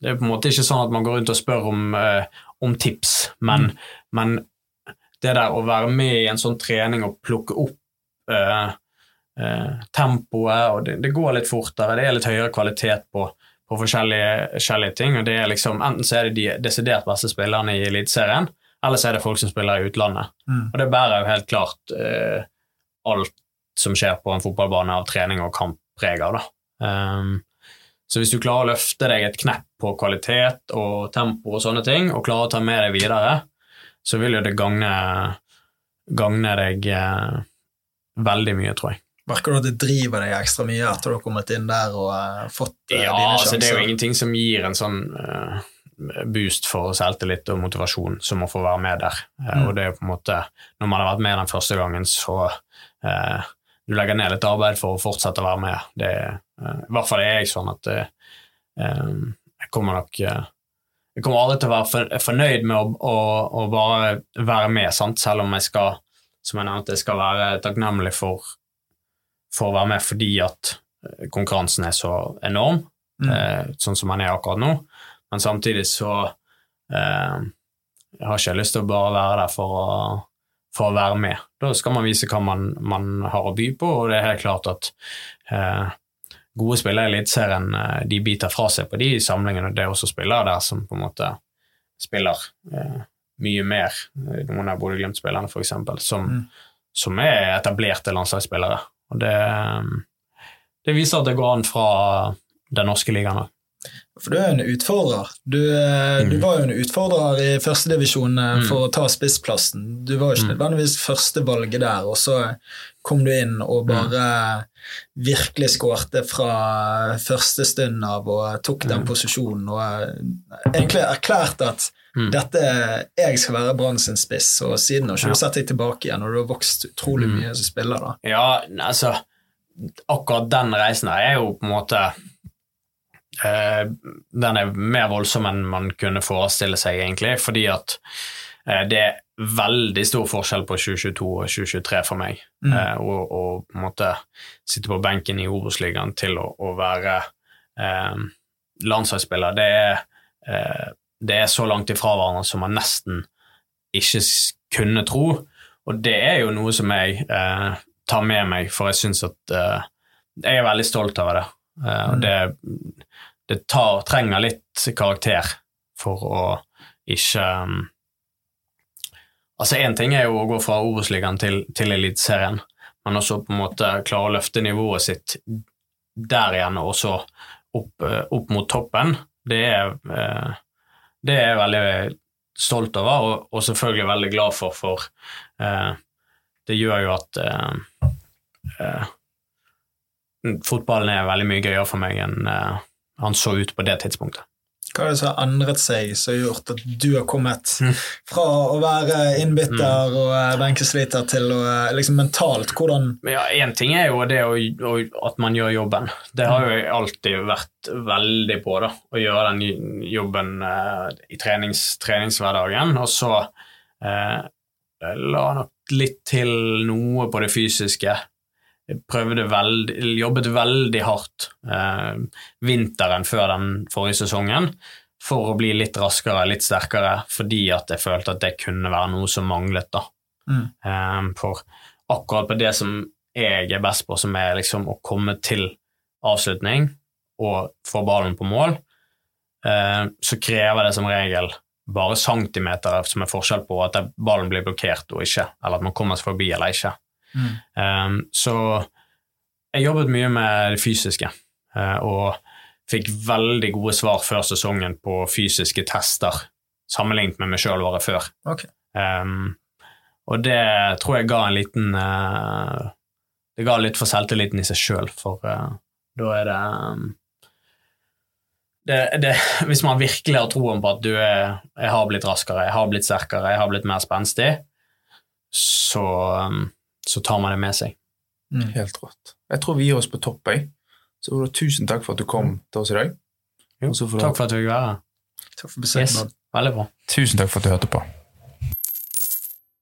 det er på en måte ikke sånn at man går rundt og spør om, uh, om tips, men, men det der å være med i en sånn trening og plukke opp uh, uh, tempoet, og det, det går litt fortere, det er litt høyere kvalitet på, på forskjellige, forskjellige ting, og det er liksom, enten så er det de desidert beste spillerne i Eliteserien, eller så er det folk som spiller i utlandet. Mm. Og det bærer jo helt klart alt som skjer på en fotballbane av trening og kamppreg av. da. Um, så hvis du klarer å løfte deg et knepp på kvalitet og tempo og sånne ting, og klarer å ta med deg videre, så vil jo det gagne, gagne deg eh, veldig mye, tror jeg. Merker du at det driver deg ekstra mye etter du har kommet inn der og eh, fått eh, Ja, dine altså, det er jo ingenting som gir en sånn eh, boost for selvtillit og motivasjon som å få være med der. Mm. Og det er jo på en måte, når man har vært med den første gangen, så eh, du legger ned litt arbeid for å fortsette å være med. Det, eh, I hvert fall er jeg sånn at det, eh, jeg kommer nok eh, jeg kommer aldri til å være for, fornøyd med å, å, å bare være med, sant? selv om jeg skal som jeg nevnte, jeg skal være takknemlig for, for å være med fordi at eh, konkurransen er så enorm, Mm. eh, sånn som den er akkurat nå. Men samtidig så eh, jeg har ikke lyst til å bare være der for å, for å være med. Da skal man vise hva man, man har å by på, og det er helt klart at eh, gode spillere i Eliteserien eh, de biter fra seg på de samlingene. Det er også spillere der som på en måte spiller eh, mye mer. Eh, Noen av Bodø-Glimt-spillerne, eksempel, som, Mm. som er etablerte landslagsspillere. Og det, det viser at det går an fra den norske ligaen òg. For du er jo en utfordrer. Du, eh, du Mm. var jo en utfordrer i førstedivisjon Mm. for å ta spissplassen. Du var jo ikke Mm. nødvendigvis førstevalget der, og så kom du inn og bare virkelig skårte fra første stund av og tok den Mm. posisjonen og eh, egentlig erklærte at Mm. dette jeg skal være Brann sin spiss, og siden har ikke du sett deg tilbake igjen, og du har vokst utrolig Mm. mye som spiller. da. Ja, altså Akkurat den reisen der er jo på en måte eh, Den er mer voldsom enn man kunne forestille seg, egentlig, fordi at eh, det er veldig stor forskjell på 2022 og 2023 for meg. Mm. Eh, og, og på en måte sitte på benken i Obos-ligaen til å, å være eh, landslagsspiller, det er, eh, det er så langt ifra hverandre som man nesten ikke kunne tro. Og det er jo noe som jeg eh, tar med meg, for jeg syns at eh, Jeg er veldig stolt over det. Eh, og Mm. det, det tar, trenger litt karakter for å ikke um, Altså, én ting er jo å gå fra Obos-ligaen til, til Eliteserien, men også på en måte klare å løfte nivået sitt der igjen, og så opp, eh, opp mot toppen. Det er, eh, det er jeg veldig stolt over, og, og selvfølgelig veldig glad for, for det gjør jo at fotballen er veldig mye gøyere for meg enn eh, han så ut på det tidspunktet. Hva er det som har endret seg, som har gjort at du har kommet Mm. fra å være innbytter og eh, benkesliter til å eh, liksom mentalt Hvordan ja, Én ting er jo det å, at man gjør jobben. Det har jo alltid vært veldig på, da, å gjøre den jobben i trenings, treningshverdagen. Og så eh, la nok litt til noe på det fysiske. Prøvde veldig, jobbet veldig hardt eh, vinteren før den forrige sesongen for å bli litt raskere, litt sterkere, fordi at jeg følte at det kunne være noe som manglet. da. Mm. Eh, for akkurat på det som jeg er best på, som er liksom å komme til avslutning og få ballen på mål, eh, så krever det som regel bare centimeter som er forskjell på at ballen blir blokkert og ikke, eller at man kommer seg forbi eller ikke. Mm. Um, så jeg jobbet mye med det fysiske, eh, og fikk veldig gode svar før sesongen på fysiske tester, sammenlignet med meg sjøl året før. Okay. Um, og det tror jeg ga en liten uh, Det ga litt for selvtilliten i seg sjøl, for uh, da er det, um, det, det Hvis man virkelig har troen på at du er Jeg har blitt raskere, jeg har blitt sterkere, jeg har blitt mer spenstig, så, um, så tar man det med seg. Mm. Helt rått. Jeg tror vi gir oss på topp, jeg. Så Ola, tusen takk for at du kom til oss i dag. Jo, takk for at du fikk være her. Takk for besøket. Yes, veldig bra. Tusen takk for at du hørte på.